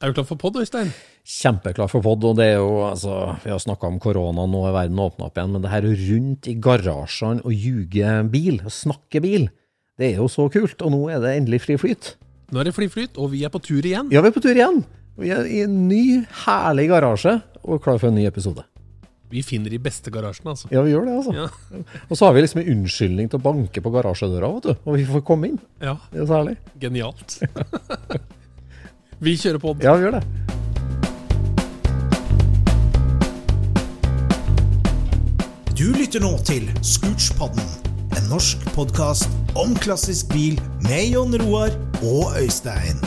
Er du klar for pod, Øystein? Kjempeklar for pod, og det er jo, altså, vi har snakka om korona, nå er verden åpna opp igjen, men det her rundt i garasjene og ljuge bil, og snakke bil, det er jo så kult, og nå er det endelig fri flyt. Nå er det fri flyt, og vi er på tur igjen. Ja, vi er på tur igjen. Vi er i en ny, herlig garasje, og klar for en ny episode. Vi finner de beste garasjene, altså. Ja, vi gjør det, altså. Ja. Og så har vi liksom en unnskyldning til å banke på garasjedøra, vet du, og vi får komme inn. ja. Det er så herlig. Genialt. vi kjører pod. Ja, vi gjør det. Du lytter nå til Scootspodden, en norsk podkast om klassisk bil med Jon Roar og Øystein.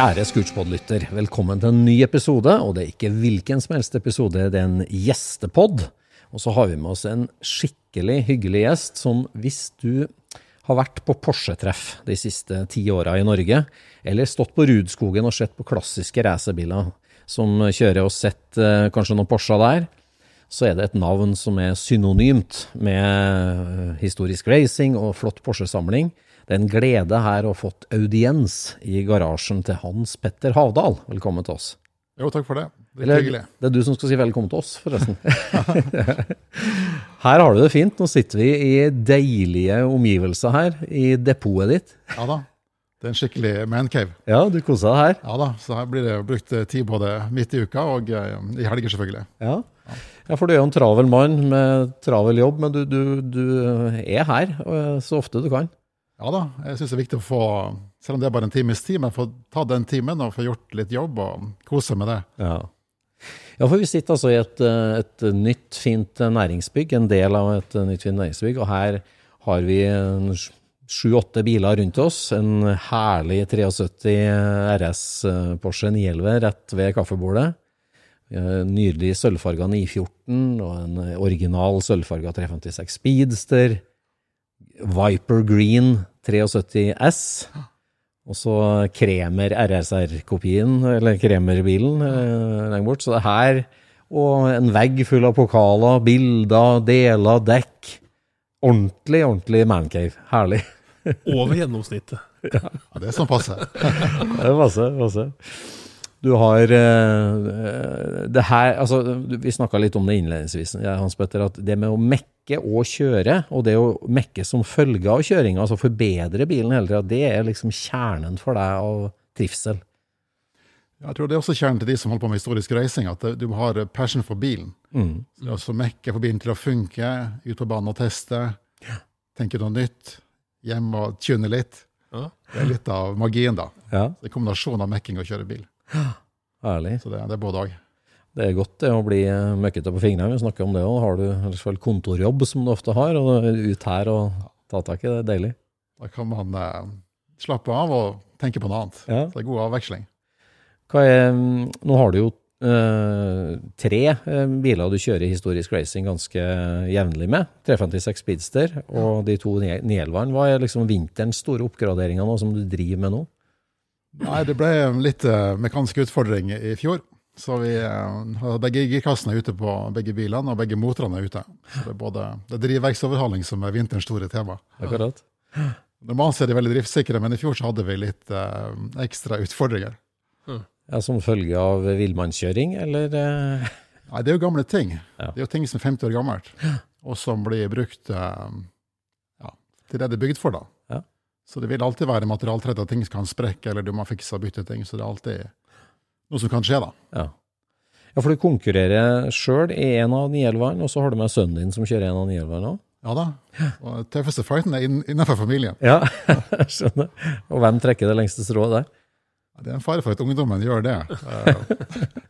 Kjære Scootspod-lytter, velkommen til en ny episode, og det er ikke hvilken som helst episode, det er en gjestepod. Og så har vi med oss en skikkelig hyggelig gjest, som hvis du har vært på Porsche-treff de siste ti åra i Norge, eller stått på Rudskogen og sett på klassiske racerbiler som kjører og sett eh, kanskje noen Porscher der, så er det et navn som er synonymt med eh, historisk racing og flott Porsche-samling. Det er en glede her å ha fått audiens i garasjen til Hans Petter Havdal. Velkommen til oss. Jo, takk for det. Det er Eller, hyggelig. det er du som skal si velkommen til oss, forresten. her har du det fint. Nå sitter vi i deilige omgivelser her, i depotet ditt. Ja da. Det er en skikkelig mancave. Ja, du koser deg her. Ja da, så her blir det brukt eh, tid både midt i uka og eh, i helger, selvfølgelig. Ja. ja, for du er jo en travel mann med travel jobb, men du, du, du er her eh, så ofte du kan. Ja da, jeg syns det er viktig å få, selv om det er bare en times tid, men få ta den timen og få gjort litt jobb og kose med det. Ja. ja, for vi sitter altså i et, eh, et nytt, fint næringsbygg, en del av et nytt, fint næringsbygg, og her har vi sju-åtte biler rundt oss. En herlig 73 RS eh, Porsche 911 rett ved kaffebordet. Eh, Nydelig sølvfarga 914 og en original sølvfarga 356 Speedster. Viper Green 73 S. Og så Kremer RSR-kopien, eller Kremer-bilen eh, lenger bort. Så det her, og en vegg full av pokaler, bilder, deler, dekk. Ordentlig, ordentlig mancave. Herlig. Over gjennomsnittet. Ja, det er sånn passe. Det er masse, masse. Du har eh, det her, altså Vi snakka litt om det innledningsvis, Hans Petter, at det med å mekke og kjøre, og det å mekke som følge av kjøringa, altså forbedre bilen hele tida, det er liksom kjernen for deg av trivsel. Jeg tror det er også kjernen til de som holder på med historisk reising, at du har passion for bilen. Mm. Så det å mekke for bilen til å funke, ut på banen og teste, tenke noe nytt, hjem og tune litt. Ja. Det er litt av magien, da. Ja, Det er kombinasjonen av mekking og kjøre bil. Herlig. Så det, det er både òg. Det er godt det å bli eh, møkkete på fingrene. Vi snakker om det òg. Har du i hvert fall kontorjobb, som du ofte har, og ut her og ta tak i det, er deilig. Da kan man eh, slappe av og tenke på noe annet. Ja. Så det er god avveksling. Er, mm, nå har du jo eh, tre eh, biler du kjører historisk racing ganske jevnlig med. 356 Speedster og de to Ni- Nielvaen. Hva er liksom vinterens store oppgraderinger nå som du driver med nå? Nei, det ble litt uh, mekanisk utfordring i fjor. Så vi eh, har begge girkassene ute på begge bilene, og begge motorene er ute. Så det er både det er drivverksoverhaling som er vinterens store tema. Akkurat. Normalt er de veldig driftssikre, men i fjor så hadde vi litt uh, ekstra utfordringer. Ja, som følge av villmannskjøring, eller? Uh... Nei, det er jo gamle ting. Ja. Det er jo ting som er 50 år gammelt, og som blir brukt uh, ja, til det det er bygd for. da. Så det vil alltid være materialtretta ting som kan sprekke, eller du må fikse og bytte ting. Så det er alltid noe som kan skje, da. Ja. ja, for du konkurrerer sjøl i en av Nielvene, og så har du med sønnen din som kjører en av Nielvene òg? Ja da. Og tøffeste fighten er innenfor familien. Ja, jeg skjønner. Og hvem trekker det lengste strået der? Det er en fare for at ungdommen gjør det.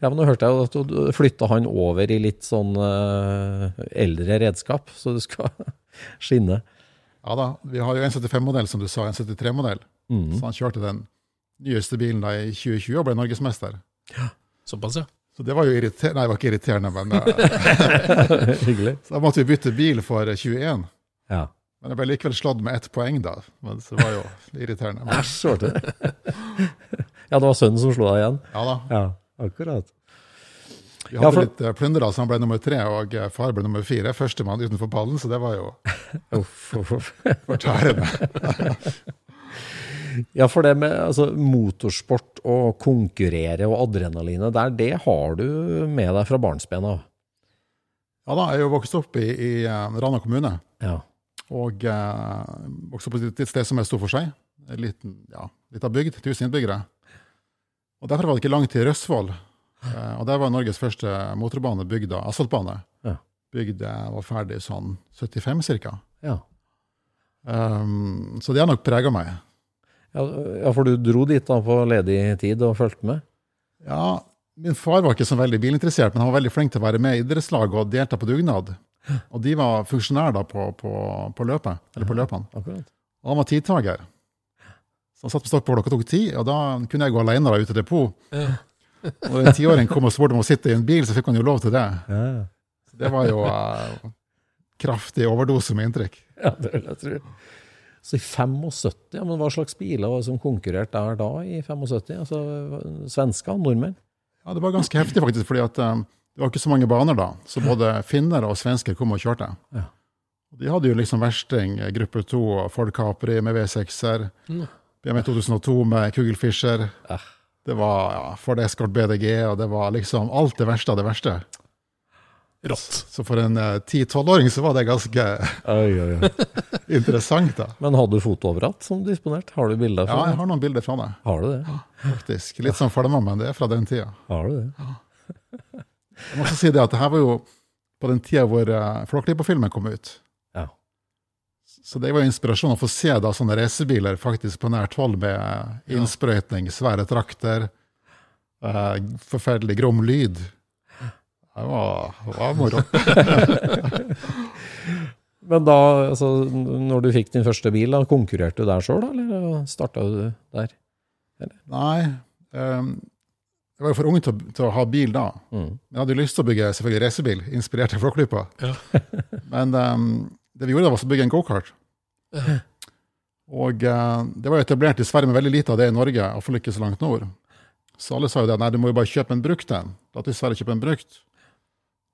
Ja, men nå hørte jeg at du flytta han over i litt sånn uh, eldre redskap, så du skal skinne. Ja da, vi har jo en 75-modell, som du sa, en 73-modell. Mm. Så han kjørte den nyeste bilen da i 2020 og ble norgesmester. Såpass, ja. Så det var jo irriterende, nei, det var ikke irriterende, men eh, Hyggelig. så da måtte vi bytte bil for eh, 21. Ja. Men jeg ble likevel slått med ett poeng da, men så det var jo irriterende. Men, Æsj? Ja, det var sønnen som slo deg igjen? ja da, Ja, akkurat. Vi Ja, hadde for- litt eh, plyndere, så han ble nummer tre, og eh, far ble nummer fire. Førstemann utenfor pallen, så det var jo Uff, uff, uff. fortærende. Ja, for det med altså, motorsport og konkurrere og adrenalinet der, det har du med deg fra barnsben av. Ja da, jeg er jo vokst opp i, i eh, Rana kommune, Ja. og eh, opp på et et sted som er stort for seg. En liten, ja, liten bygd, 1000 innbyggere. Og Derfor var det ikke langt til Røsvoll. Eh, og der var Norges første motorbane bygd av asfaltbane. Ja. Bygd eh, var ferdig sånn 75 ca. Ja. Um, så det har nok prega meg. Ja, ja, for du dro dit da på ledig tid og fulgte med? Ja, Min far var ikke så veldig bilinteressert, men han var veldig flink til å være med i idrettslag og delta på dugnad. Og de var funksjonær da på, på, på løpet, eller på løpene. Akkurat. Og han var tidtager. Så han satt på stokkbord på klokka tok ti, og da kunne jeg gå alene da ut til depot. Ja. Og en tiåring kom og spurte om å sitte i en bil, så fikk han jo lov til det. Så det var jo uh, kraftig overdose med inntrykk. ja, det vil jeg tro. Så i 75, ja, men hva slags biler var det som konkurrerte der da i 75? Altså svensker, nordmenn? Ja, Det var ganske heftig, faktisk, fordi at um, det var ikke så mange baner da. Så både finner og svensker kom og kjørte. Ja. De hadde jo liksom versting, eh, gruppe 2, Ford Capri med V6-er, Mm. BMW 2002 med Kugelfischer. Ah. Det var ja, Ford Escort BDG, og det var liksom alt det verste av det verste. Rått. Så for en eh, 10-12-åring så var det ganske Oi, oi, oi. interessant, da. Men hadde du fotoapparat som disponert? Har du bilder fra det? Ja, jeg har noen bilder fra det, Har du det? faktisk. Litt som Falma, men det er fra den tida. Har du det? Jeg må også si det at det her var jo på den tida hvor uh, Flåklypa-filmen kom ut. Så det var jo inspirasjon å få se da sånne racerbiler faktisk på nært hold med eh, innsprøytning, svære trakter, uh, forferdelig grom lyd. Det var, det var moro. Men da, altså, når du fikk din første bil, da, konkurrerte du der sjøl, eller starta du der? Nei, um, jeg var jo for ung til, til å ha bil da. Mm. Jeg hadde lyst til å bygge selvfølgelig racerbil, inspirert av Flåklypa. Ja. Men ehm, det vi gjorde, da, var å bygge en gokart. Ja. Og eh, det var jo etablert i Sverige, men veldig lite av det i Norge, iallfall ikke så langt nord. Så alle sa jo det, nei, du må jo bare kjøpe en brukt en. La til Sverige kjøpe en brukt.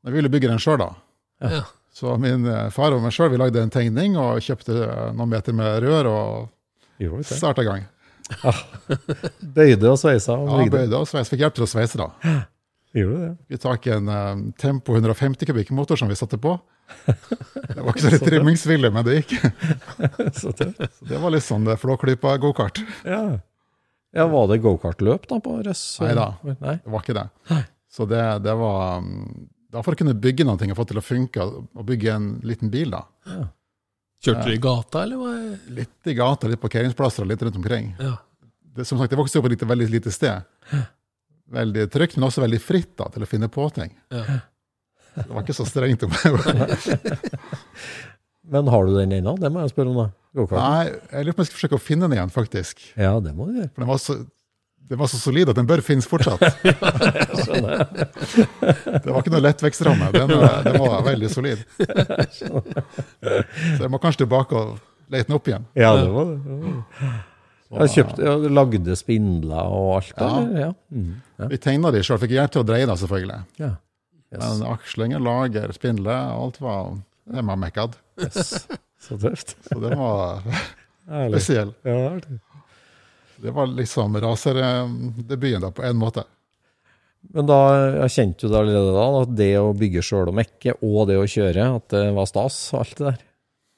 Men vi ville bygge den sjøl, da. Ja. Så min eh, far og meg sjøl lagde en tegning og kjøpte eh, noen meter med rør og Gjorde starta i gang. Bøyde og sveisa og Ja, bøyde og sveis. Fikk hjelp til å sveise, da. Gjorde det? Vi tak i en um, Tempo 150 kubikk-motor som vi satte på. Det var ikke så litt trimmingsvillig, men det gikk. Så tøft. Så det var litt sånn det flåklypa gokart. Ja. ja, var det gokartløp da på Røss? Nei. Det var ikke det. Så det, det var um, Da for å kunne bygge noe og få til å funke, og bygge en liten bil, da. Kjørte du i gata, eller hva? Litt i gata, litt parkeringsplasser og litt rundt omkring. Ja. Det, som sagt, jeg vokste opp på et veldig lite sted. Veldig trygt, men også veldig fritt da, til å finne på ting. Ja. Det var ikke så strengt om meg. Men har du den ennå? Det må jeg spørre om, da. Gokarten? Nei, jeg lurer på om jeg skal forsøke å finne den igjen, faktisk. Ja, det må du gjøre. For den var så den var så solid at den bør finnes fortsatt. det var ikke noe lettvekstramme. Den, eh, den var veldig solid. Så jeg må kanskje tilbake og lete den opp igjen. Ja, det var det. Jeg kjøpte, jeg lagde spindler og alt Ja. det Ja. Mm. ja. Vi tegna de sjøl, fikk hjelp til å dreie det, selvfølgelig. ja. Yes. Men akslinger, lager, spindler, alt var det var mekkad. yes. Så tøft. Så det var spesielt spesiell. Ja, det var liksom raserdebuten da, på en måte. Men da jeg kjente jo det allerede da, at det å bygge sjøl og mekke, og det å kjøre, at det var stas alt det der.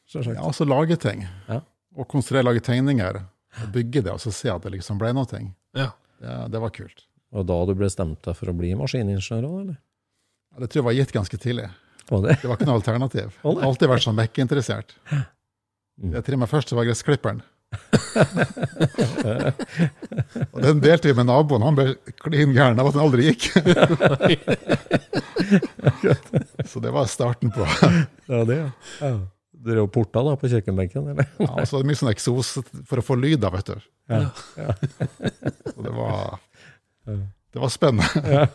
Selvsagt. Ja, altså lage ting. Ja. Og konstruere, lage tegninger. Og bygge det, og så se at det liksom ble noe. Ja. Det, det var kult. Og da du bestemte deg for å bli maskiningeniør òg, eller? Ja, det tror jeg var gitt ganske tidlig. Var det? Det var ikke noe alternativ. Å, nei. Alltid vært sånn mekkeinteressert. Jeg trimma først, så var gressklipperen. og den delte vi med naboen. Han ble klin gæren av at den aldri gikk. så det var starten på Ja, det, ja. Ja. Var porta da på kjøkkenbenken, eller? ja, og så mye sånn eksos for å få lyd da, vet du. Ja. Så det var, det var spennende.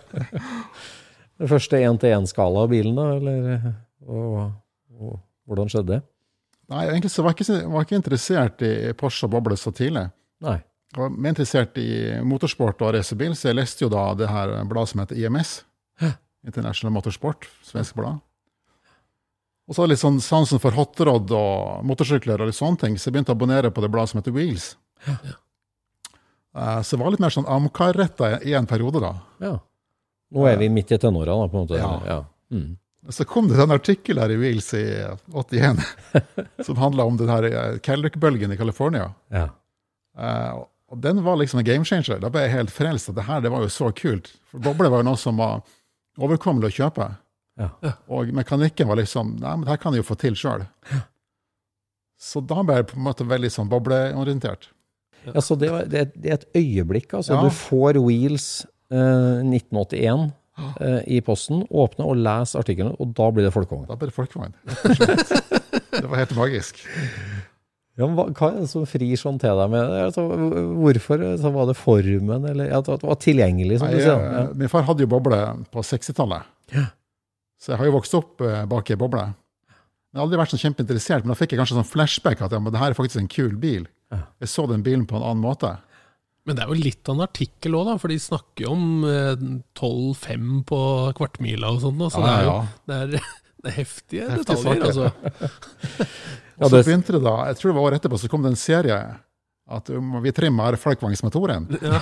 Den første én-til-én-skala av bilen, da, eller? Og, og, hvordan skjedde det? Nei, egentlig så var jeg ikke, var ikke interessert i Porsche og boble så tidlig. Nei. Jeg var mer interessert i motorsport og racerbil, så jeg leste jo da det her bladet som heter IMS. International Motorsport, svensk blad. Og så litt sånn sansen for hotrod og motorsykler og litt sånne ting, så jeg begynte å abonnere på det bladet som heter Wheels. Eh, Så jeg var litt mer sånn Amcar-retta i en periode, da. Ja. Nå er vi midt i tenåra, da, på en måte. Ja. ja. Mm. Så kom det en artikkel her i Wheels i 81 som handla om den her eh, Calric-bølgen i California. ja. Uh, og den var liksom en game changer. Da ble jeg helt frelst. at det her det var jo så kult. For boble var jo noe som var overkommelig å kjøpe. Ja. Og mekanikken var liksom Nei, men det her kan jeg jo få til sjøl. Så da ble jeg på en måte veldig sånn bobleorientert. Ja, så det, var, det, det er et øyeblikk, altså. Ja. Du får Wheels eh, 1981 eh, i posten, åpne og les artikkelen, og da blir det folkevogn. Da blir det folkevogn. Det var helt magisk. Ja, hva, hva er det som frir sånn til deg med? Altså, hvorfor altså, var det formen, eller at det var tilgjengelig, som Nei, du sier? eh, Ja. Min far hadde jo boble på 60-tallet. Ja. Så jeg har jo vokst opp eh, bak ei boble. Jeg har aldri vært sånn kjempeinteressert, men da fikk jeg kanskje sånn flashback at ja, men det her er faktisk en kul bil. Jeg så den bilen på en annen måte. Men det er jo litt av en artikkel òg, for de snakker jo om eh, 12-5 på kvartmila og sånt. da, Så det er jo det er, det er heftige Heftige detaljer. saker. altså. Og så begynte det da, jeg tror det var året etterpå, så kom det en serie at um, vi trimmer Falkvangsmotoren. Ja.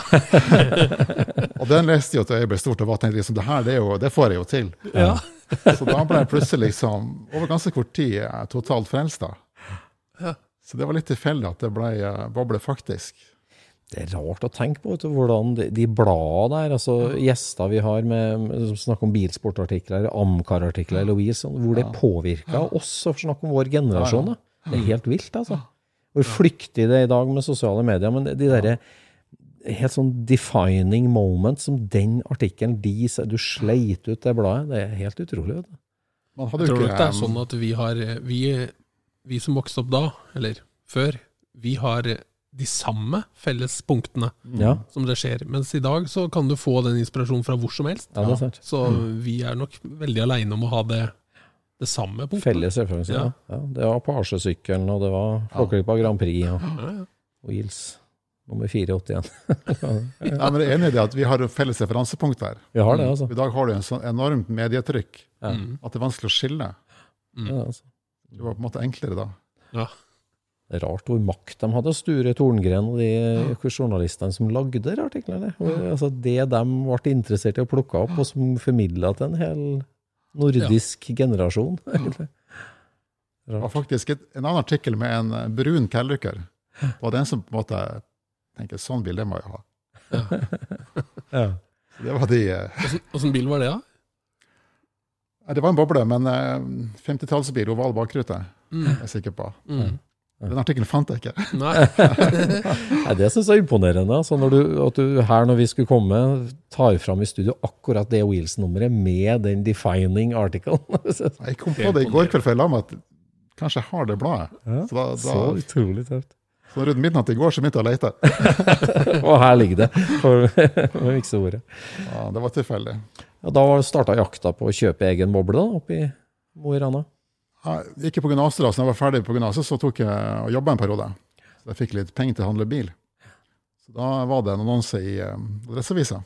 Og den leste jo til jeg ble stort og var tenkte liksom, det her, det, er jo, det får jeg jo til. Ja. Så da ble jeg plutselig liksom, over ganske kort tid, eh, totalt frelst da. Så det var litt tilfeldig at det ble eh, boble faktisk. Det er rart å tenke på vet du, hvordan de, de bladene der, altså gjester vi har med, som snakker om bilsportartikler, Amcar-artikler Louise, sånn, hvor det påvirker oss å snakke om vår generasjon. Da. Det er helt vilt, altså. Hvor flyktig det er i dag med sosiale medier, men de derre helt sånn defining moment som den artikkelen de, du sleit ut det bladet, det er helt utrolig. vet du. Man hadde Jeg tror ikke nok det er sånn at vi har vi, vi som vokste opp da, eller før, vi har de samme fellespunktene Ja, som det skjer. Mens i dag så kan du få den inspirasjonen fra hvor som helst. ja, det er sant. Så vi er nok veldig aleine om å ha det, det samme punktet. Felles referanse. Ja. Ja. Ja, det var Parsøsykkelen, og det var Flåklypa Grand Prix og Ja, ja. Nummer 481. Nei, men jeg er enig i det at vi har et felles referansepunkt der. Vi har det, altså. I dag har du en sånn enormt medietrykk Ja. Mm. at det er vanskelig å skille. Ja, altså. Det var på en måte enklere da. Ja. Det er rart hvor makt de hadde, Sture Torngren og de journalistene som lagde de artiklene. Altså, det de ble interessert i å plukke opp, og som formidla til en hel nordisk generasjon. egentlig. Det var faktisk et, en annen artikkel med en brun kellykker. Det var den som på en måte tenker sånn bil, det må jeg ha. Ja. Så Det var de eh, Åssen- bil var det, da? Ja, Det var en boble, men eh, 50-tallsbil, oval bakrute, Mm. er jeg sikker på. Mm. Den artikkelen fant jeg ikke. Nei. Nei, det syns jeg er imponerende. Altså, når du, at du her når vi skulle komme, tar fram i studio akkurat det Wheels-nummeret med den defining article. Jeg kom på det i går kveld, for jeg la meg at kanskje jeg har det bladet. Ja, Så da, Så utrolig tøft. Så rundt midnatt i går så begynte jeg å lete. Og her ligger det, for å mikse ordet. Ja, det var tilfeldig. Ja, da starta jakta på å kjøpe egen boble da, oppe i Mo i Rana? Ja, ikke da, så når jeg var ferdig på gymnaset, så tok jeg og jobba en periode. Så jeg fikk litt penger til å handle bil. Så da var det en annonse i um, Adresseavisa.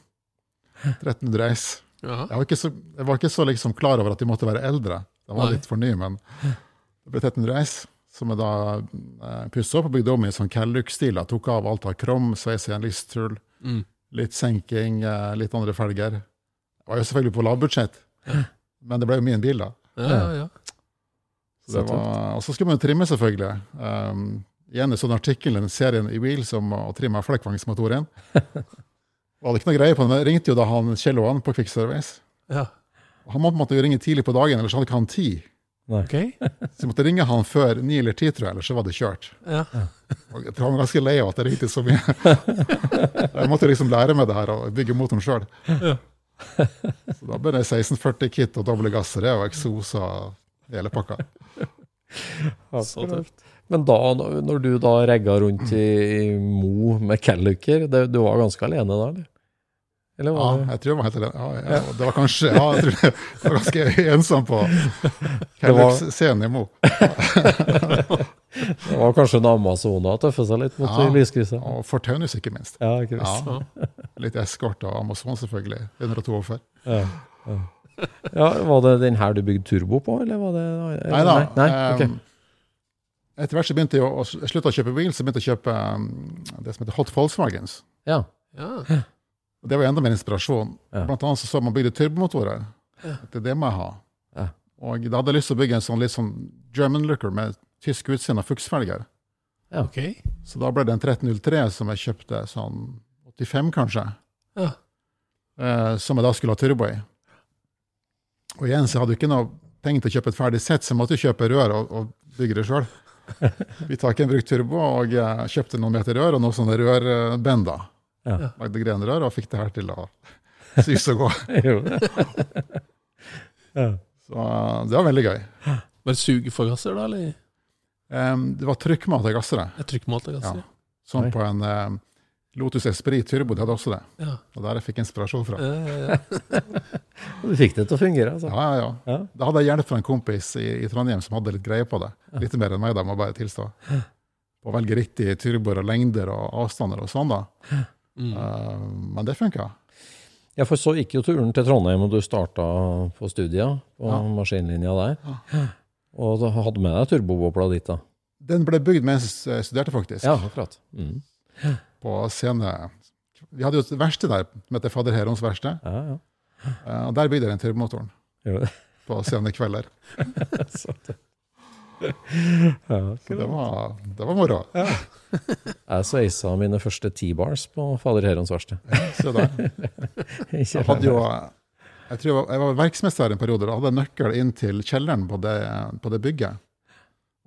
1300 S. Jeg var ikke så, jeg var ikke så liksom klar over at de måtte være eldre. De var Nei. litt for nye, men det ble 1300 S. Som jeg da eh, pussa opp og bygde om i sånn Calluck-stil. Tok av alt av krom, sveis igjen en listhull, Mm. litt senking, eh, litt andre felger. Det var jo selvfølgelig på lavbudsjett, men det ble jo min bil, da. Ja, ja, ja. Så det var, og så skulle man jo trimme, selvfølgelig. Um, igjen en sånn artikkel i serien i Wheels om å trimme flekkvangsmotoren. Og hadde ikke noe greie på det, men jeg ringte jo da han Kjelloan på Quick Service. ja. Han måtte jo ringe tidlig på dagen, ellers hadde ikke han tid. Ok. Så jeg måtte ringe han før ni eller ti, tror jeg, ellers så var det kjørt. Ja. Og jeg tror han var ganske lei av at jeg ringte så mye. Jeg måtte liksom lære meg det her og bygge motoren sjøl. Så da ble det 1640 kit og doble gasser og eksos og hele pakka. Så tøft. Men da, når du da regga rundt i, i Mo med Calluker, du var ganske alene da, eller? Eller Ja, det? jeg tror jeg var helt alene. Ja, ja, det var kanskje Ja, jeg tror jeg var ganske ensom på var- Callup-scenen i Mo. Det var kanskje en Amazona å tøffe seg litt mot Ja. ja. lyskrysset? Og Fortaunus, ikke minst. Ja, ikke minst. Ja. Litt eskort av Amazon, selvfølgelig. 142. Ja. Ja. ja, Var det den her du bygde turbo på, eller var det eller, Nei da. Nei, ok. ehm, Etter hvert så begynte jeg å, å- slutte å kjøpe bil, så begynte jeg å kjøpe um, det som heter Hot Volkswagens. Ja. Ja. Og Det var enda mer inspirasjon. Ja. Blant annet så, så man bygde turbomotorer. Det er det må jeg ha. Ja. Og da hadde jeg lyst til å bygge en sånn litt sånn German looker med tysk utseende og fuksfelger. okay. Så da ble det en 1303 som jeg kjøpte sånn 85, kanskje. Ja. Eh, som jeg da skulle ha turbo i. Og igjen så hadde jeg ikke noe penger til å kjøpe et ferdig sett, så jeg måtte kjøpe rør og, og bygge det sjøl. Vi tar ikke en brukt turbo, og jeg kjøpte noen meter rør og noen sånne rørbender. Ja. Lagde grenrør og fikk det her til å sys og gå. Ja. Så eh, det var veldig gøy. Var det sugeforgasser, da, eller? Um, det var trykkmat jeg gasser det. Jeg trykkmålte gasser. Ja. Sånn Oi. på en um, Lotus Esprit Turbo, de hadde også det. Ja. Og der jeg fikk inspirasjon fra. Ja, ja. Du fikk det til å fungere, altså. Ja, ja, ja. Ja. Da hadde jeg hjelp fra en kompis i, i Trondheim som hadde litt greie på det. Litt mer enn meg, da, må jeg bare tilstå. Å velge riktige turboer og lengder og avstander og sånn, da. Mm. Eh, men det funka. Ja, for så gikk jo turen til Trondheim, og du starta på studiet på Ja. maskinlinja der. Og da hadde med deg turbobobla dit, da. Den ble bygd mens jeg studerte, faktisk. Ja, akkurat. Mm. På scene. Vi hadde jo et verksted der som heter Fader Herons verksted. Ja, ja. eh, og der bygde jeg den turbomotoren på sene kvelder. Ja, Så det var, det var moro. Jeg sveisa mine første ti bars på Fader Herons verksted. Se der. Jeg hadde jo jeg tror jeg var, jeg var verksmester en periode. Da hadde jeg nøkkel inn til kjelleren på det, på det bygget.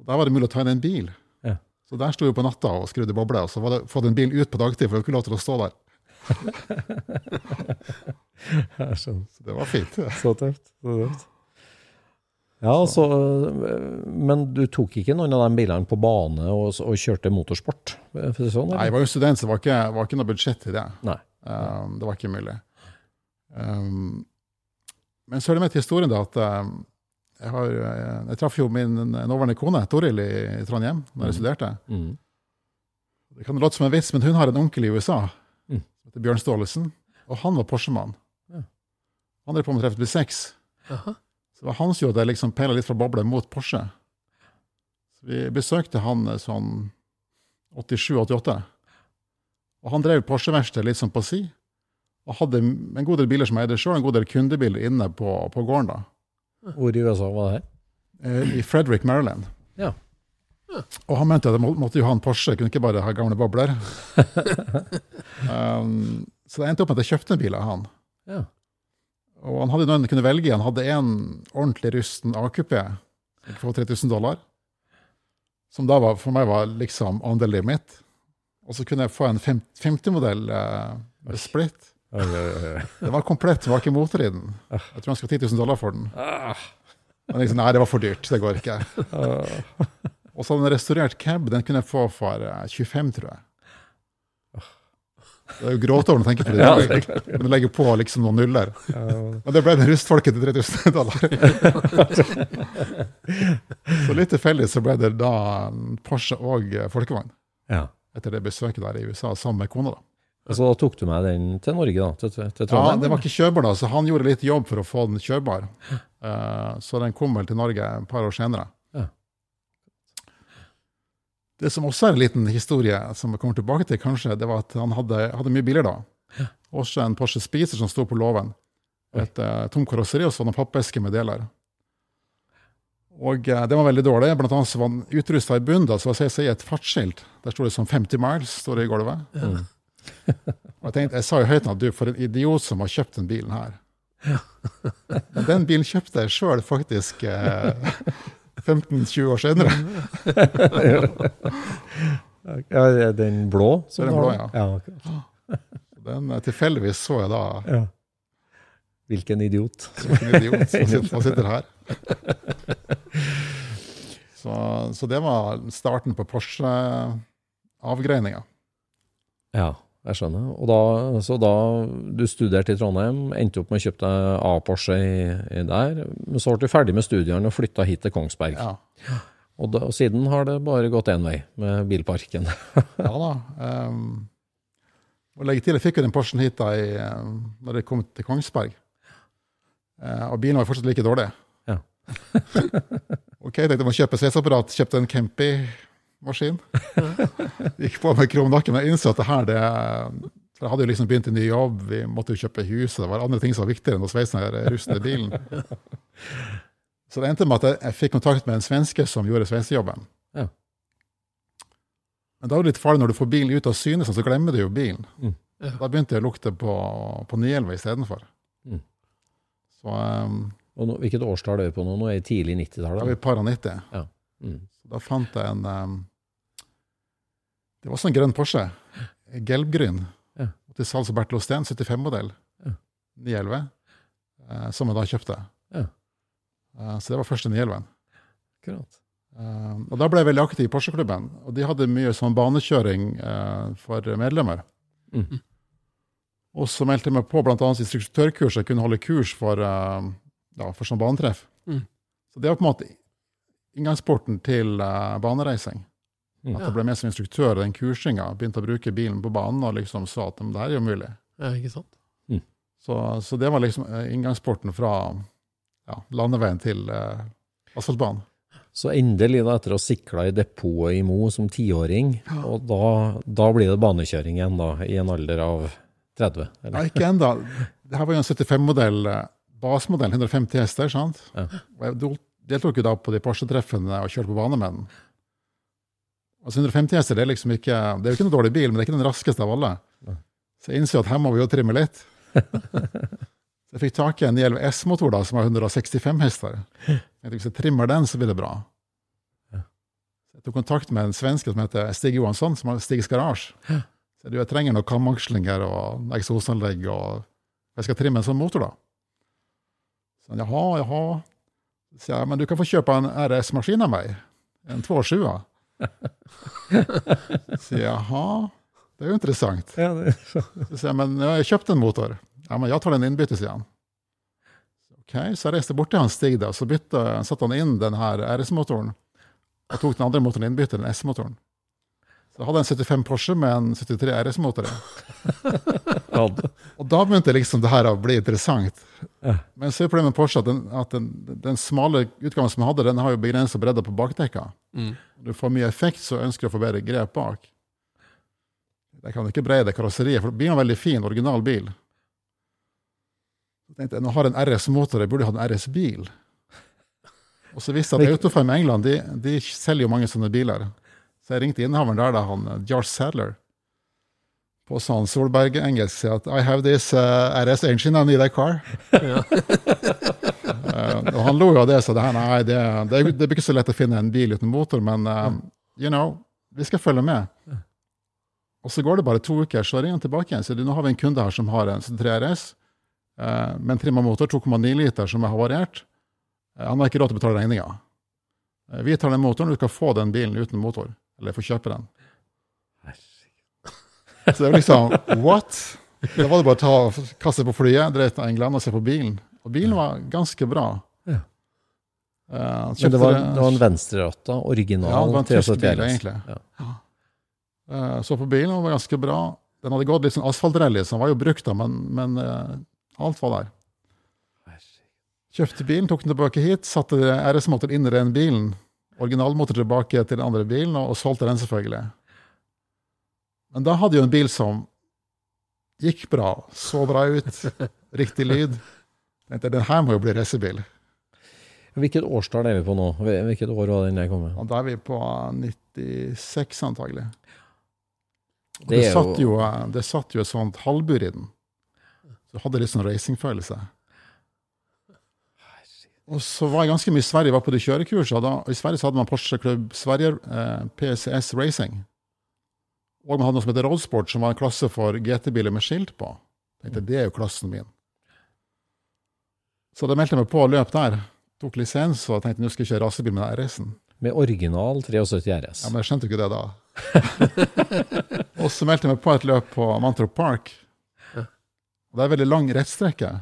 Og Der var det mulig å ta inn en bil. Ja. Så der sto vi på natta og skrudde bobler. Og så var det fått en bil ut på dagtid, for det var ikke lov til å stå der. Jeg. Så det var fint. Så tøft. Så tøft. Ja, altså, Men du tok ikke noen av de bilene på bane og, og kjørte motorsport? Er sånn, Nei, jeg var jo student, så det var ikke, var ikke noe budsjett til det. Nei. Um, det var ikke mulig. Um, men så er det med til historien da, at jeg, har, jeg, jeg traff jo min nåværende kone, Toril, i, i Trondheim når jeg studerte. Mm. Det kan låte som en vits, men hun har en onkel i USA, Mm. som heter Bjørn Staalesen, og han var Porsche-mann. Ja. Han drev på med 36. Jaha. Så det var hans jo at jeg liksom peila litt fra bobla mot Porsche. Så vi besøkte han eh, sånn 87-88. Og han drev Porsche-verksted litt sånn på si, og hadde en god del biler som jeg eide sjøl, en god del kundebiler inne på, på gården. da. Hvor i USA var det her? Eh, I Frederick, Maryland. Ja. Og han mente at jeg måtte jo ha en Porsche, jeg kunne ikke bare ha gamle bobler. um, så det endte opp med at jeg kjøpte en bil av han. Ja. Og han hadde noen han kunne velge. Han hadde en ordentlig rusten AQP for 3000 dollar. Som da var, for meg var liksom on the limit. Og så kunne jeg få en 50-modell eh, split. Oi, oi, oi. Det var komplett, var ikke motor i den. Jeg tror han skal ha 10 000 dollar for den. Men liksom, nei, det var for dyrt. Det går ikke. Og så hadde en restaurert cab, den kunne jeg få for 25, tror jeg. Det er jo gråtårn å tenke på det. Ja, det Men du legger på liksom noen nuller. Og det ble den rustfolket til 3000 dollar. så litt tilfeldig så ble det da Porsche og folkevogn Ja. etter det besøket der i USA sammen med kona. da. Så da tok du med den til Norge, da? Til, til Ja, det Den var ikke kjørbar da, så han gjorde litt jobb for å få den kjørbar. Eh, så den kom vel til Norge et par år senere. Ja. Det som også er en liten historie som vi kommer tilbake til, kanskje, det var at han hadde, hadde mye biler da. Også en Porsche Spicer som sto på låven. Et uh, tomt karosseri og så noen pappeske med deler. Og uh, det var veldig dårlig. Blant annet så var han utrusta i bunnen. da, så var det et fartsskilt. Der sto det sånn 50 miles står det i gulvet. Og jeg tenkte, jeg sa jo høyt at du, for en idiot som har kjøpt den bilen her. Men den bilen kjøpte jeg sjøl faktisk eh, 15-20 år senere. Ja, er den blå? som er den blå, ja. ja. Den eh, tilfeldigvis så jeg da ja. Hvilken idiot. Hvilken idiot som sitter, som sitter her. Så, så det var starten på Porsche-avgreininga. Ja, jeg skjønner. Og da, så da du studerte i Trondheim, endte opp med å kjøpe deg A-Porsche der, men så ble du ferdig med studiene og flytta hit til Kongsberg. Ja. Og, da, og siden har det bare gått én vei med bilparken. ja da. Um, og legge til, jeg fikk jo den Porschen hit da i, um, når jeg kom til Kongsberg. Uh, og bilen var fortsatt like dårlig. Ja. ok, jeg tenkte jeg må kjøpe sveisapparat. Kjøpte en Kempi-maskin. Gikk på med krumnakke, men jeg innså at det her det, for Jeg hadde jo liksom begynt en ny jobb, vi måtte jo kjøpe hus, og det var andre ting som var viktigere enn å sveise den rustne bilen. Så det endte med at jeg, jeg fikk kontakt med en svenske som gjorde sveisejobben. Ja. Men da er det litt farlig når du får bilen ut av syne, så glemmer du jo bilen. Mm. Ja. Da begynte jeg å lukte på, på 911 istedenfor. Mm. Så um, Og no, hvilket årstall er vi på nå? Nå er vi tidlig da 90-tallet. Ja, vi par og 90. Mm. Da fant jeg en um, Det var også en grønn Porsche. Gelbgryn. Ja. Til salgs Bertil Osten, 75-modell. Ja. 911. eh, som jeg da kjøpte. Ja. Eh, så det var første 911. Akkurat. Eh, og da ble jeg veldig aktiv i Porsche-klubben. Og de hadde mye sånn banekjøring for medlemmer. Mm. Og så meldte jeg meg på bl.a. instruktørkurs. Jeg kunne holde kurs for, ja, for sånn banetreff. Mm. Så det var på en måte inngangsporten til banereising. Mm. At jeg ble med som instruktør i den kursinga. Begynte å bruke bilen på banen og liksom sa at det her er jo mulig. Ja, ikke sant? Så, så det var liksom eh, inngangsporten fra ja, landeveien til eh, asfaltbanen. Så endelig, da, etter å ha sikla i depotet i Mo som tiåring, og da, da blir det banekjøring igjen, da, i en alder av 30? Eller? Nei, ikke enda. Dette var jo en 75-modell, eh, basemodell, 150 hester. sant? Ja. Og jeg deltok jo da på de Porsche-treffene og kjørte på bane med den. Altså 150 hester det er liksom ikke det er jo ikke noen dårlig bil, men det er ikke den raskeste av alle. Så jeg innså at her må vi jo trimme litt. Så jeg fikk tak i en 911 S-motor da, som har 165 hester. Jeg tenkte, Hvis jeg trimmer den, så blir det bra. Så Jeg tok kontakt med en svenske som heter Stig Johansson, som har Stigs Garasje. Så jeg, jeg trenger noen kamakslinger og eksosanlegg, og jeg skal trimme en sånn motor, da. Så han, jaha, jaha. Så jeg, men du kan få kjøpe en RS-maskin av meg. En 207. Så jaha, det er jo interessant. Ja, det, Så sier jeg, men jeg har kjøpt en motor. Ja, men jeg tar den innbytte, sier han. Ok, så jeg reiste bort til han Stig, da, så bytte, satte han inn den her RS-motoren, og tok den andre motoren innbytte, den S-motoren. Så jeg hadde en 75 Porsche med en 73 RS-motor. Og da begynte liksom det her å bli interessant. Men så er problemet med Porsche at den, at den, den smale utgaven som jeg hadde, den har jo begrensa bredde på bakdekka. Mm. Du får mye effekt, så ønsker du å få bedre grep bak. Jeg kan ikke breie det karosseriet, for bilen er en veldig fin, original bil. Så tenkte jeg, nå har jeg en RS-motor, jeg burde hatt en RS-bil. Og så visste jeg at Autofarm i England de, de selger jo mange sånne biler. Så jeg ringte innehaveren der, da, han Jarl Sadler, på sånn Solberg-engelsk, sier at I have this uh, RS engine, I need a car. uh, og han lo jo av det, så det her, nei, det, det, det blir ikke så lett å finne en bil uten motor, men uh, you know, vi skal følge med. Og så går det bare to uker, så ringer han tilbake igjen. Så nå har vi en kunde her som har en 3 RS uh, med en trimma motor, 2,9 liter, som er havariert. Eh, han har ikke råd til å betale regninga. Eh, Vi tar den motoren, du skal få den bilen uten motor. Eller få kjøpe den. Så det var liksom What? Da var det bare å ta, kaste på flyet, dra til England og se på bilen. Og bilen var ganske bra. Ja. Uh, Men det var, det- var en venstreratta, Ja, det var en tysk bil, egentlig. Ja. Uh, Så på bilen, den var ganske bra. Den hadde gått litt sånn asfaltrally, så den var jo brukt, da, men, men uh, alt var der. Kjøpte bilen, tok den tilbake hit, satte RS-motoren inn i den bilen. Originalmotor tilbake til den andre bilen, og, og solgte den selvfølgelig. Men da hadde jo en bil som gikk bra, så bra ut, riktig lyd. Den her må jo bli racerbil. Hvilket årstall er vi på nå? Hvilket år var den der kommet? Da er vi på 96 antagelig. Det Det, satt jo, det satt jo et sånt halvbur i den. Så hadde litt sånn racingfølelse. Og så var jeg ganske mye i Sverige, var på de kjørekursene. Da, I Sverige så hadde man Porsche Club Sverige, eh, PCS Racing. Og man hadde noe som heter Roadsport, som var en klasse for GT-biler med skilt på. Jeg tenkte, det er jo klassen min. Så da meldte jeg meg på og løp der. Tok lisens og tenkte nå skal jeg kjøre rasebil med RS-en. Med original 73 RS. Ja, men jeg skjønte jo ikke det da. og så meldte jeg meg på et løp på Mantorp Park. Og det er veldig lang rettstrekke.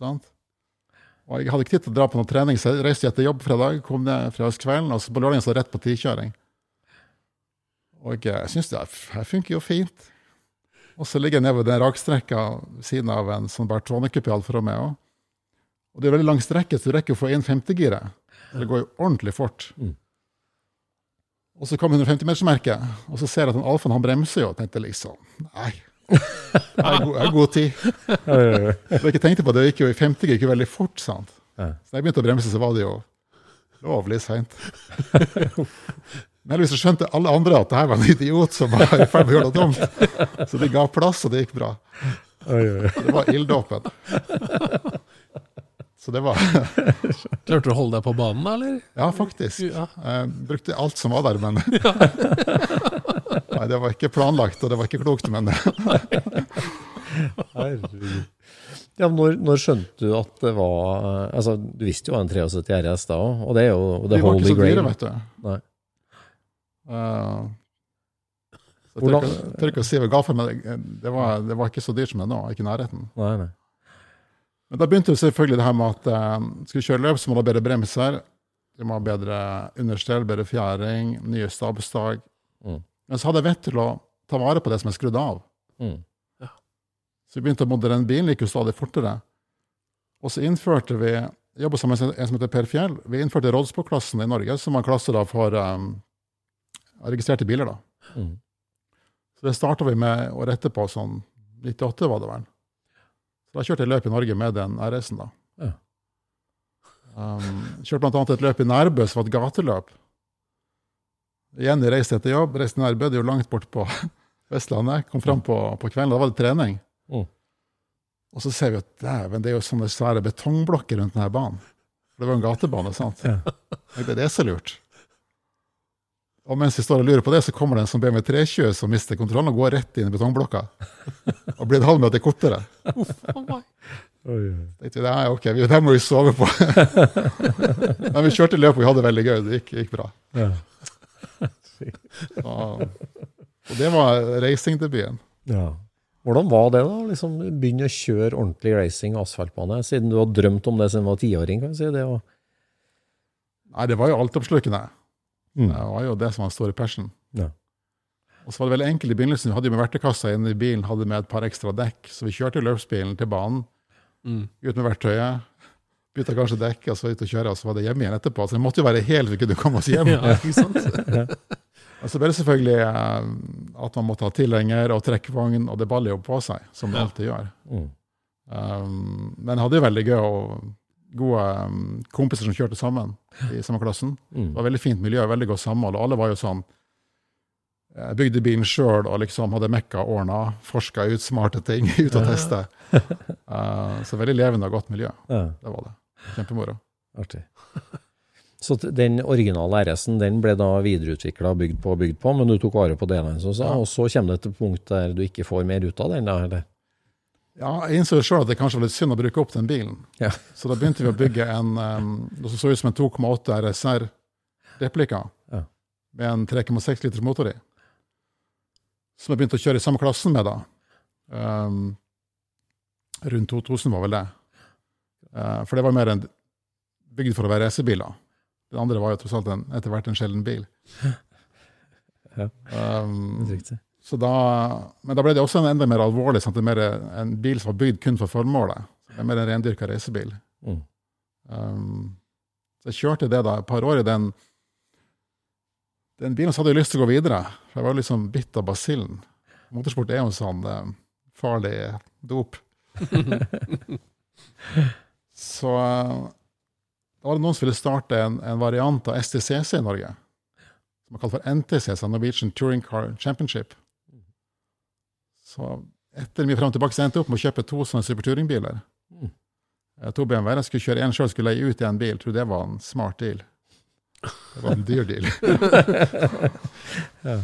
Sant? Og jeg hadde ikke tid til å dra på noen trening, så jeg reiste etter jobb fredag, kom ned fredagskvelden, og så på lørdagen så rett på tikjøring. Og jeg syns det her funker jo fint. Og så ligger jeg nede ved den rakstrekka ved siden av en sånn Bertone-kupé Alfa Romeo. Og det er veldig lang strekke, så du rekker å få inn 50-giret. Det går jo ordentlig fort. Og så kom 150-metersmerket, og så ser jeg at den alfaen han bremser jo, og tenkte liksom Nei. Jeg har god, god tid. Så jeg ikke tenkte på det, det gikk jo i 50 gikk jo veldig fort. sant? Så da jeg begynte å bremse, så var det jo lovlig seint. Men heldigvis skjønte alle andre at det her var en idiot som var i ferd med å gjøre noe dumt. Så de ga plass, og det gikk bra. Det var ilddåpen. Så det var Klarte du å holde deg på banen, da, eller? Ja, faktisk. Jeg brukte alt som var der, men Nei, det var ikke planlagt, og det var ikke klokt, men Ja, men når, når skjønte du at det var Altså, du visste jo det en 73 RS da òg, og det er jo de var ikke så dyre, grail. vet du. Nei. Uh, så jeg tør ikke- å si hva galt for men det, det, var, det var ikke så dyrt som det nå, ikke i nærheten. Nei, nei. Men da begynte jo selvfølgelig det her med at eh, skal du kjøre løp, så må du ha bedre bremser. Du må ha bedre understell, bedre fjæring, nye stabstag. Mm. Men så hadde jeg vett til å ta vare på det som er skrudd av. Mm. Så vi begynte å modernisere bilen, gikk jo stadig fortere. Og så innførte vi jeg jobba sammen med en som heter Per Fjell. Vi innførte Rådsport-klassen i Norge, som var en klasse da for um, registrerte biler. da. Mm. Så det starta vi med året etterpå, sånn 98 var det vel. Så da kjørte jeg løp i Norge med den RS-en, da. Ja. Um, kjørte annet et løp i Nærbø som var et gateløp. Igjen jeg reiste etter jobb, reiste til Nærbø, det er jo langt bort på Vestlandet. Kom fram på, på kvelden, da var det trening. Mm. Og så ser vi at dæven, det er jo sånne svære betongblokker rundt denne banen. For det var jo en gatebane, sant. Ja. Det er så lurt. Og mens vi står og lurer på det, så kommer det en som BMW 320 som mister kontrollen og går rett inn i betongblokka. Og blir en halv meter kortere. Jeg tenkte, nei, ok, vi- det her må vi sove på. Men vi kjørte løpet, og vi hadde det veldig gøy. Det gikk, gikk bra. Ja. Så, og det var racingdebuten. Ja. Hvordan var det, da? Liksom Begynne å kjøre ordentlig racing og asfaltbane, siden du har drømt om det siden du var tiåring? kan vi si, det var... Nei, det var jo altoppslukende. Mm. Det var jo det som var den store passion. Ja. Og så var det veldig enkelt i begynnelsen. Vi hadde jo med verktøykassa inne i bilen, hadde med et par ekstra dekk. Så vi kjørte løpsbilen til banen, Mm. ut med verktøyet. Bytta kanskje dekk, og så ut og kjøre, og så var det hjemme igjen etterpå. Så det måtte jo være helt vi kunne komme oss hjem. Ja, ikke sant? Og så ble det selvfølgelig eh, at man måtte ha tilhenger og trekkvogn, og det baller jo på seg, som det Ja. alltid gjør. Mm. Um, men jeg hadde jo veldig gøy og gode um, kompiser som kjørte sammen i samme klassen. Mm. Det var veldig fint miljø, veldig godt samhold. og Alle var jo sånn Jeg bygde bilen sjøl og liksom hadde mekka ordna, forska ut smarte ting, ut og teste. Uh, så veldig levende og godt miljø. Ja, Det var det. Kjempemoro. artig. Så den originale RS-en den ble da videreutvikla og bygd på og bygd på, men du tok vare på delene, som sa, og så kommer det til punkt der du ikke får mer ut av den? da, eller? Ja, jeg innså sjøl at det kanskje var litt synd å bruke opp den bilen. Ja. Så da begynte vi å bygge en um, det så ut som en 2,8 RSR replika Ja. med en 3,6 liters motor i. Som jeg begynte å kjøre i samme klassen med da. Um, rundt 2000 var vel det. Uh, for det var mer en bygd for å være racerbiler. Den andre var jo tross alt en, etter hvert en sjelden bil. Ja. Um, Riktig. så da, men da ble det også en enda mer alvorlig, sant? Det er mer en bil som var bygd kun for formålet. Det er mer en rendyrka reisebil. Mm. Um, så jeg kjørte det da et par år i den Den bilen så hadde jeg lyst til å gå videre. For jeg var liksom bitt av basillen. Motorsport er jo en sånn eh, farlig dop. så da var det noen som ville starte en, en variant av STCC i Norge. Som er kalt for NTC, så Norwegian Touring Car Championship. Så etter mye frem og tilbake så endte jeg opp med å kjøpe to sånne superturingbiler. Mm. Eh, To BMW-er. Jeg skulle kjøre én sjøl, skulle leie ut i en bil. Tror det var en smart deal. Det var en dyr deal. Ja.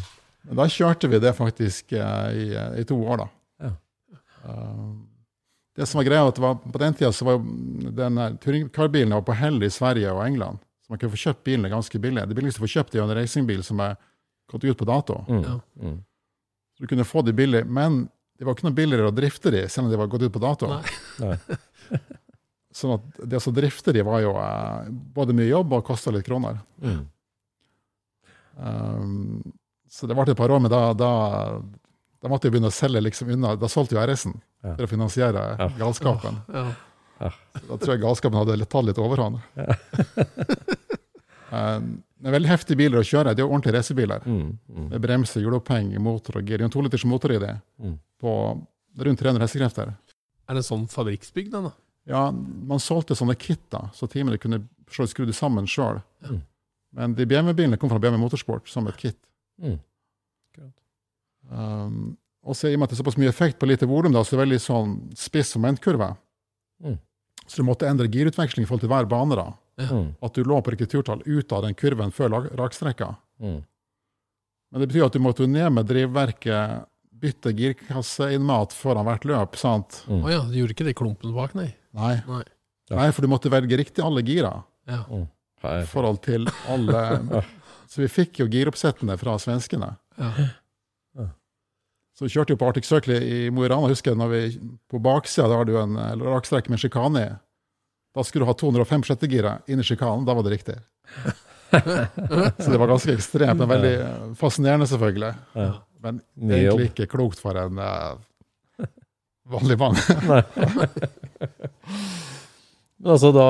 Men da kjørte vi det faktisk eh, i, i to år, da. Ja. Eh, det som var greia, at det var, på den tida så var denne den touringcarbilen på hell i Sverige og England. Så man kunne få kjøpt bilene ganske billig. Det billigste å få kjøpt er en racingbil som er gått ut på dato. Mm. Mm. Så du kunne få de billig, men det var ikke noe billigere å drifte de, selv om de var gått ut på dato. Nei. Nei. Sånn at det å drifte de var jo eh, både mye jobb og kosta litt kroner. Mm. Um, så det varte et par år, men da, da, da måtte jeg begynne å selge liksom unna. Da solgte jo RS-en Ja. for å finansiere Ja. galskapen. Ja. Da tror jeg galskapen hadde litt- tatt litt overhånd. um, det er veldig heftige biler å kjøre. Det er jo ordentlige racerbiler. Mm. Mm. Med bremser, hjuloppheng, motor og gir. Det er en toliters motor i det. Mm. På rundt 300 hestekrefter. Er det en sånn fabrikksbygd, den, da? Ja, man solgte sånne kit, da, så teamene kunne skru det sammen sjøl. Mm. Men de BMW-bilene kom fra BMW Motorsport som et kit. Mm. Um, og så i og med at det er såpass mye effekt på lite volum, så er det veldig sånn spiss momentkurve. Mm. Så du måtte endre girutveksling i forhold til hver bane. da. Mm. At du lå på riktig turtall ut av den kurven før rakstrekka. Mm. Men det betyr at du måtte ned med drivverket, bytte girkasseinnmat foran hvert løp. sant? Mm. oh ja, du gjorde ikke det i klumpen bak, nei? Nei. Nei. Ja. Nei, for du måtte velge riktig alle gira Ja. Mm. i forhold til alle Så vi fikk jo giroppsettene fra svenskene. Ja. Så vi kjørte jo på Arctic Circle i Mo i Rana, husker jeg, når vi, på baksida da har du en rakstrekk med sjikane i. Da skulle du ha 205 sjettegira inn i sjikanen, da var det riktig. Så det var ganske ekstremt, men veldig fascinerende, selvfølgelig. Ja. Men egentlig ikke klokt for en eh, vanlig mann. Altså da,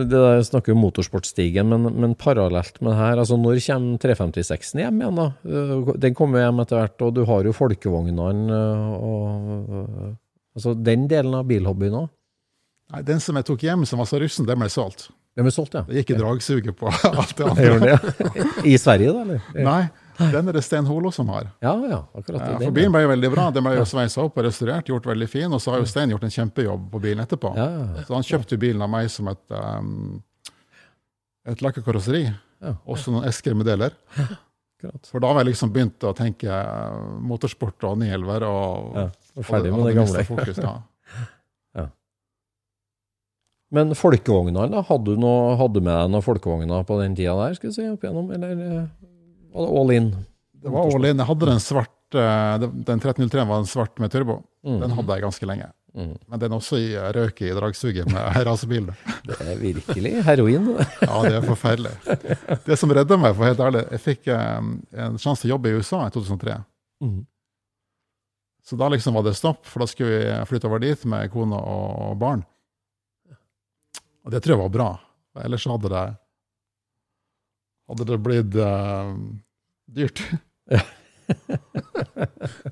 det der snakker om motorsportstigen, men, men parallelt med det her, altså når kommer 356-en hjem igjen da? Eh, Den kommer hjem etter hvert, og du har jo folkevognene eh, og Altså den delen av bilhobbyen òg. Nei, den som jeg tok hjem som var så russen, den ble solgt. Den ble solgt, ja. Det gikk i dragsuget på alt det andre. I Sverige, da? eller? Nei, den er det Sten Holo som har. Ja, ja, akkurat. Ja, for bilen ble jo veldig bra. Den ble jo sveisa opp og restaurert, gjort veldig fin. Og så har jo Stein gjort en kjempejobb på bilen etterpå. Ja, ja, Så han kjøpte bilen av meg som et, um, et lakka karosseri. Også noen esker med deler. For da har jeg liksom begynt å tenke uh, motorsport og 911 og, og ferdig med det gamle. Fokus. Men folkevognene, da? Hadde du, noe, hadde du med deg noen folkevogner på den tida der, skal vi si, opp igjennom, eller eh, var det all in? Det var all in. Jeg hadde den svart uh, Den 1303 var en svart med turbo. Mm. Den hadde jeg ganske lenge. Mm. Men den også i røk i dragsuget med rasebil. Det er virkelig heroin. Ja, det er forferdelig. Det som redda meg, for helt ærlig, jeg fikk um, en sjanse til å jobbe i USA i 2003. Mm. Så da liksom var det stopp, for da skulle vi flytte over dit med kone og barn. Og det tror jeg var bra. Ellers hadde det hadde det blitt eh, dyrt.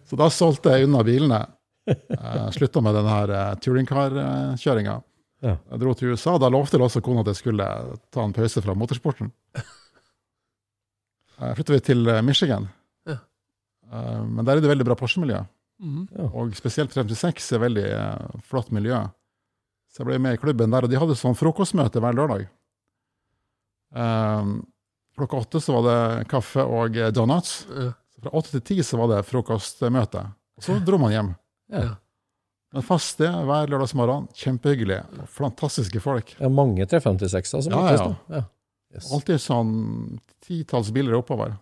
så da solgte jeg unna bilene. Uh, Slutta med den her uh, touringcar-kjøringa. Ja. Jeg dro til USA. Da lovte jeg også kona at jeg skulle ta en pause fra motorsporten. Uh, flytta vi til eh, Michigan. Ja. Eh, men der er det veldig bra Porsche-miljø. Mhm. Og spesielt 356 er veldig eh, flott miljø. Så jeg ble med i klubben der, og de hadde sånn frokostmøte hver lørdag. Um, klokka åtte så var det kaffe og eh, donuts. Ja. Så fra åtte til ti så var det frokostmøte. Og så dro man hjem. Ja. Men fast sted hver lørdagsmorgen. Kjempehyggelig. Fantastiske folk. Det er mange 356-er som Ja, møtes ja. nå. Ja. Yes. Alltid sånn titalls biler oppover.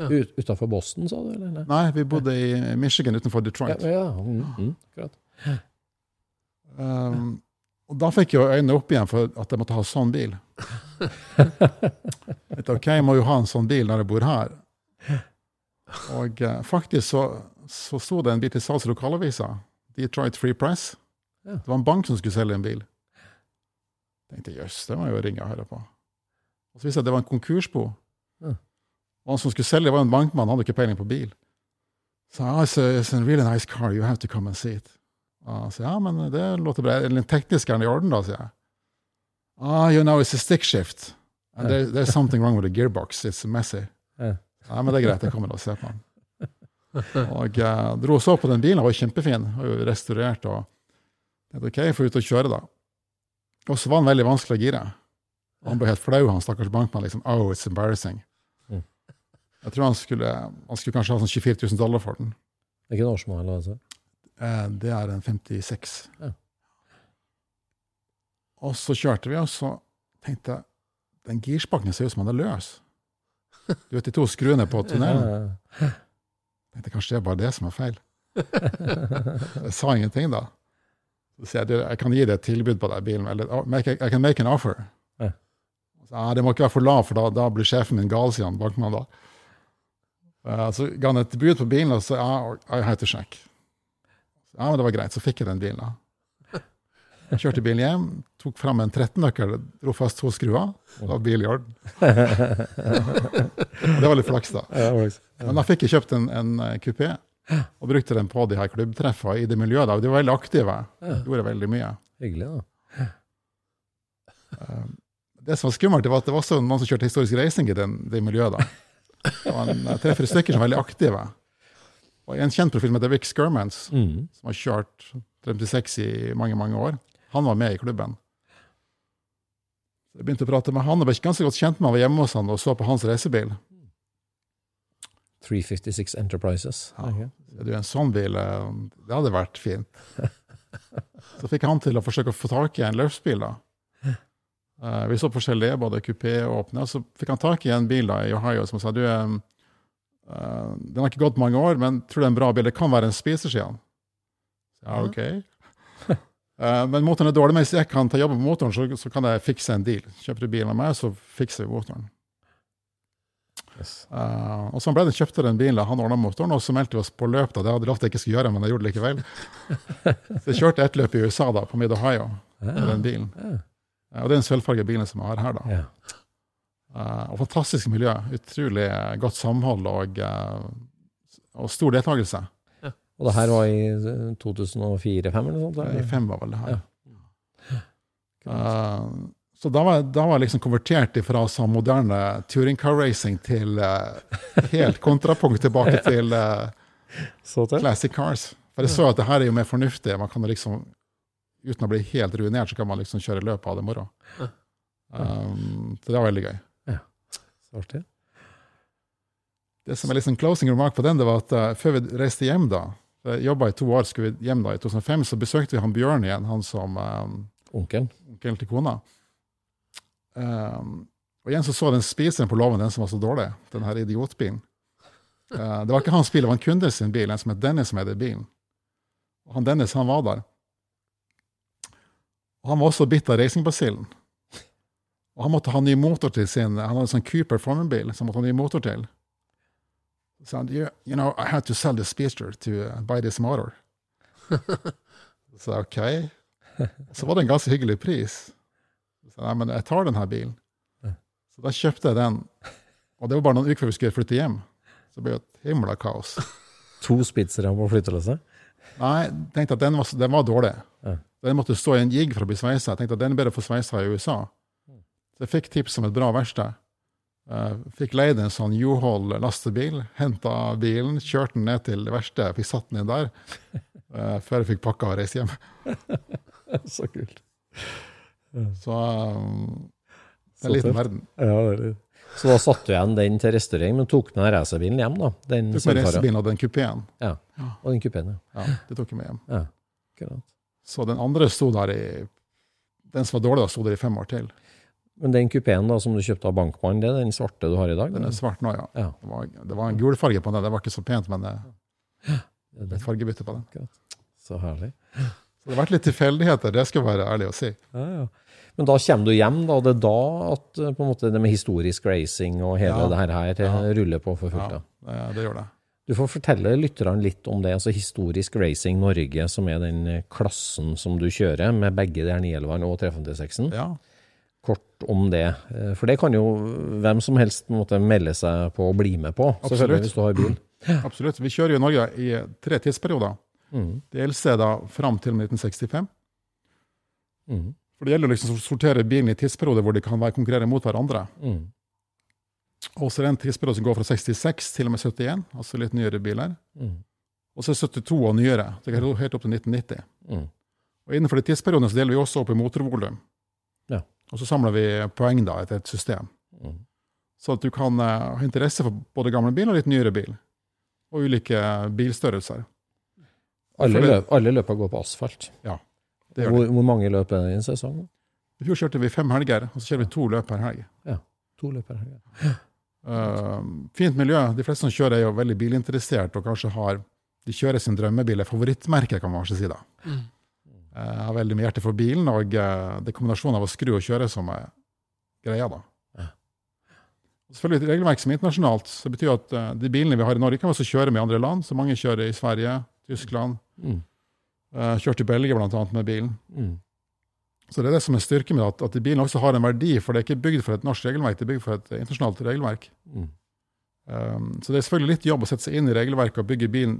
Ut, utenfor Boston, sa du? eller? Nei, vi bodde i Michigan utenfor Detroit. ja, mm, mm. Um, og da fikk jeg øynene opp igjen for at jeg måtte ha sånn bil. Jeg tenkte, ok, jeg må jo ha en sånn bil når jeg bor her. Og eh, faktisk så, så sto det en bil til salgs i lokalavisa. Detroit Free Press. Ja. Det var en bank som skulle selge en bil. Jeg tenkte jøss, det må jeg jo ringe og høre på. Og så viste det at det var en konkursbo. Ja. Og han som skulle selge, var en bankmann, han hadde ikke peiling på bil. Så ah, it's, a, it's a really nice car, you have to come and see it. Og han sa ja, men det låter bra. Eller teknisk er den i orden, da, sier jeg. Ah, you know, it's a stick shift. And there, there's something wrong with the gearbox. It's messy. Ja. Nei, men det er greit, jeg kommer og ser på den. Og uh, dro og så på den bilen, den var kjempefin, var jo restaurert. og tenkte, ok, jeg får ut og kjøre da. Og så var den veldig vanskelig å gire. Han ble helt flau, han stakkars bankmann. liksom, oh, it's embarrassing. Mm. Jeg tror han skulle, han skulle kanskje ha sånn 24 000 dollar for den. Det er ikke en årsmodell, altså? Eh, det er en 56. Ja. Og så kjørte vi, og så tenkte jeg den girspaken ser ut som den er løs. Du vet de to skruene på tunnelen? Jeg tenkte kanskje det er bare det som er feil. Jeg sa ingenting da. Så sier jeg du, jeg kan gi deg et tilbud på den bilen, eller I can make an offer. Så, ah, det må ikke være for lav, for da, da blir sjefen min gal, sier han bankmannen da. Eh, så ga han et bud på bilen, og så ja, I had to check. Ja, men det var greit, så fikk jeg den bilen da. Jeg kjørte bilen hjem, tok frem en 13-nøkkel, dro fast to skruer, og var bilen i orden. det var litt flaks da. Men da fikk jeg kjøpt en, en eh, kupé, og brukte den på de her klubbtreffene i det miljøet. da. De var veldig aktive, gjorde veldig mye. Hyggelig, da. Det som var skummelt, var at det var også noen som kjørte historisk reising i den, det miljøet. da. Det var en, eh, tre-fire stykker som var veldig aktive. Og en kjent profil med Vic Skermans, Mm. som har kjørt 36 i mange, mange år, han var med i klubben. Så Jeg begynte å prate med han, og ble ikke ganske godt kjent med han, var hjemme hos han og så på hans reisebil. 356 Enterprises. Ja. Ok. Er du en sånn bil, eh, det hadde vært fint. Så fikk han til å forsøke å få tak i en løpsbil. da. Eh, vi så forskjellige, både kupé og åpne. Så fikk han tak i en bil da, i Ohio som sa du, eh, den har ikke gått mange år, men tror det er en bra bil. Det kan være en spiser, sier han. Ja, ok. Eh, men motoren er dårlig, men hvis jeg kan ta jobben på motoren, så, så kan jeg fikse en deal. Kjøper du bilen av meg, så fikser vi motoren. Yes. Uh, og så ble det kjøpte den bilen, han ordna motoren, og så meldte vi oss på løp. da. Det hadde jeg lovt jeg ikke skulle gjøre, men jeg gjorde det likevel. Så jeg kjørte ett løp i USA, da, på Mid Ohio, med den bilen. Ja. Uh, og det er den sølvfarga bilen som jeg har her. da. Ja. Uh, og fantastisk miljø. Utrolig godt samhold og, og stor deltakelse. Og det her var i 2004-2005 eller noe sånt? I eller? fem var vel det her. Ja. Uh, så da var, da var jeg liksom konvertert fra sånn moderne touring car racing til uh, helt kontrapunkt tilbake til uh, til? classic cars. For jeg så at det her er jo mer fornuftig. Man kan liksom, Uten å bli helt ruinert, så kan man liksom kjøre løpet av det moro. Um, så det var veldig gøy. Så artig. Det som er liksom closing remark på den, det var at uh, før vi reiste hjem, da Jeg jobba i to år, skulle vi hjem da i 2005, så besøkte vi han Bjørn igjen, han som um, Onkelen. onkelen til kona. Um, og igjen så så den spiseren på låven, den som var så dårlig. Den her idiotbilen. Uh, det var ikke hans bil, det var en kunde sin bil, en som het Dennis som eide bilen. Og han Dennis, han var der. Og han var også bitt av racingbasillen. Og han måtte ha ny motor til sin Han hadde en sånn Cooper Formen-bil som måtte ha ny motor til. Så han you, you know, I had to sell this speedster to uh, buy this motor. så OK. Så var det en ganske hyggelig pris. Så nei, men jeg tar denne bilen. Så da kjøpte jeg den. Og det var bare noen uker før vi skulle flytte hjem. Så det ble et himla kaos. To spitsere på flyttelasset? Nei, jeg tenkte at den var, den var dårlig. Ja. Den måtte stå i en jigg for å bli sveisa. Jeg tenkte at den er bedre få sveisa i USA. Så jeg fikk tips om et bra verksted. Eh, fikk leid en sånn U-Haul lastebil, henta bilen, kjørte den ned til det verste, fikk satt den inn der, eh, før jeg fikk pakka og reist hjem. Så kult. Så um, det er en liten verden. Ja, det er litt. Så da satte du igjen den til restaurering, men tok med racerbilen hjem, da? Den Tok med racerbilen og den kupeen. Ja. Og den kupeen, ja. Ja, det tok jeg med hjem. ja. Akkurat. Så den andre sto der i Den som var dårlig, da, sto der i fem år til. Men den kupeen som du kjøpte av bankmannen, det er den svarte du har i dag? Den er svart nå, ja. Ja. Det, var, det var en gul farge på den. Det var ikke så pent, men det, det er fargebytte på den. Så herlig. Så det har vært litt tilfeldigheter, det skal jeg være ærlig å si. Ja, ja. Men da kommer du hjem, da, og det er da at eh, måte, det med historisk racing og hele Ja. det her, her eh, ruller på for fullt? Ja, Ja. det, det gjør det. Du får fortelle lytterne litt om det. altså Historisk Racing Norge, som er den eh, klassen som du kjører, med begge de her 911 og 356-en. Ja. Kort om det. Eh, For det kan jo hvem som helst måtte melde seg på og bli med på, Absolutt. hvis du har bil. Absolutt. Vi kjører jo i Norge i tre tidsperioder. Mm. Det eldste er da fram til 1965. Mm. For det gjelder liksom å sortere bilen i tidsperioder hvor de kan være konkurrere mot hverandre. Mm. Og så er det en tidsperiode som går fra 66 til og med 71, altså litt nyere biler. Mm. Og så er 72 og nyere. Det går helt opp til 1990. Mm. Og innenfor de tidsperiodene så deler vi også opp i motorvolum. Ja. Og så samler vi poeng da etter et system. Mm. Så at du kan uh, ha interesse for både gamle bil og litt nyere bil. Og ulike bilstørrelser. Alle, løp, alle løpa går på asfalt. Ja, Det gjør Hvor, det. hvor mange løp er det i en sesong? I fjor kjørte vi fem helger, og så kjører vi to løp per helg. To løp per helg. Uh, fint miljø. De fleste som kjører, er jo veldig bilinteressert og kanskje har De kjører sin drømmebil, er favorittmerke, kan man kanskje si. da. Mm. Eh, har veldig mye hjerte for bilen, og eh, det er kombinasjonen av å skru og kjøre som er greia. da. Ja. Og Selvfølgelig regelverk som er internasjonalt. så betyr at eh, De bilene vi har i Norge, kan vi også kjøre med i andre land. Så mange kjører i Sverige, Tyskland. Mm. Kjørte kjørt i Belgia bl.a. med bilen. Mm. Så det er det som er styrken med at, at bilen også har en verdi, for det er ikke bygd for et norsk regelverk, det er bygd for et internasjonalt regelverk. Mm. Um, så det er selvfølgelig litt jobb å sette seg inn i regelverket og bygge bilen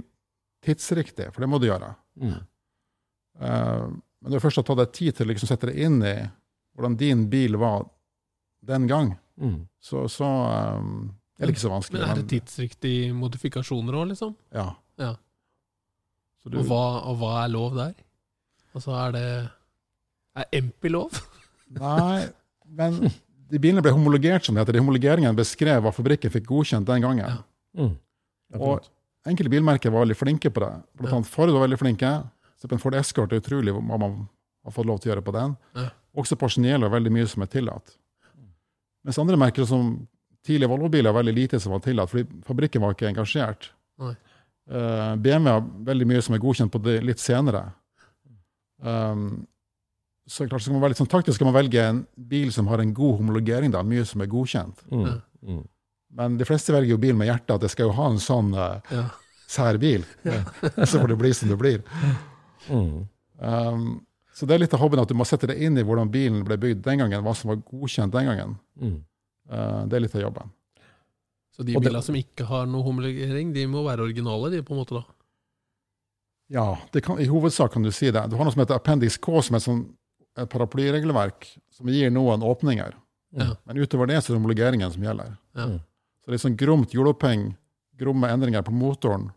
tidsriktig, for det må du gjøre. Mm. Uh, men det først å tatt deg tid til å liksom sette deg inn i hvordan din bil var den gang, Mm. så, så um, er det ikke så vanskelig. Men er det tidsriktige modifikasjoner òg, liksom? Ja. Ja. Så du, Og hva, og hva er lov der? Altså, er det Er MP lov? Nei, men de bilene ble homologert, som det heter. De homologeringene beskrev hva fabrikken fikk godkjent den gangen. Ja. Mm. Og enkelte bilmerker var veldig flinke på det. Blant annet Ford var veldig flinke. Så på en Ford Escort er utrolig hva man har fått lov til å gjøre på den. Ja. Også Porceniello er veldig mye som er tillatt. Mens andre merker som tidlige Volvo-biler er veldig lite som var tillatt, fordi fabrikken var ikke engasjert. Nei. Eh, BMW har veldig mye som er godkjent på det litt senere. Um, så klart skal man være litt sånn taktisk skal man velge en bil som har en god homologering, da, mye som er godkjent. Mm. Mm. Men de fleste velger jo bil med hjertet, at det skal jo ha en sånn uh, Ja. sær bil. så får det bli som det blir. Mm. Um, så det er litt av hobbyen at du må sette deg inn i hvordan bilen ble bygd den gangen, hva som var godkjent den gangen. Mm. Uh, det er litt av jobben. Så de bilene som ikke har noe homologering, de må være originale, de, på en måte, da? Ja, det kan, i hovedsak kan du si det. Du har noe som heter Appendix K, som er et sånn et paraplyregelverk som gir noen åpninger. Ja. Men utover det så er det homologeringen som gjelder. Ja. Mm. Så det er sånn gromt hjuloppheng, gromme endringer på motoren.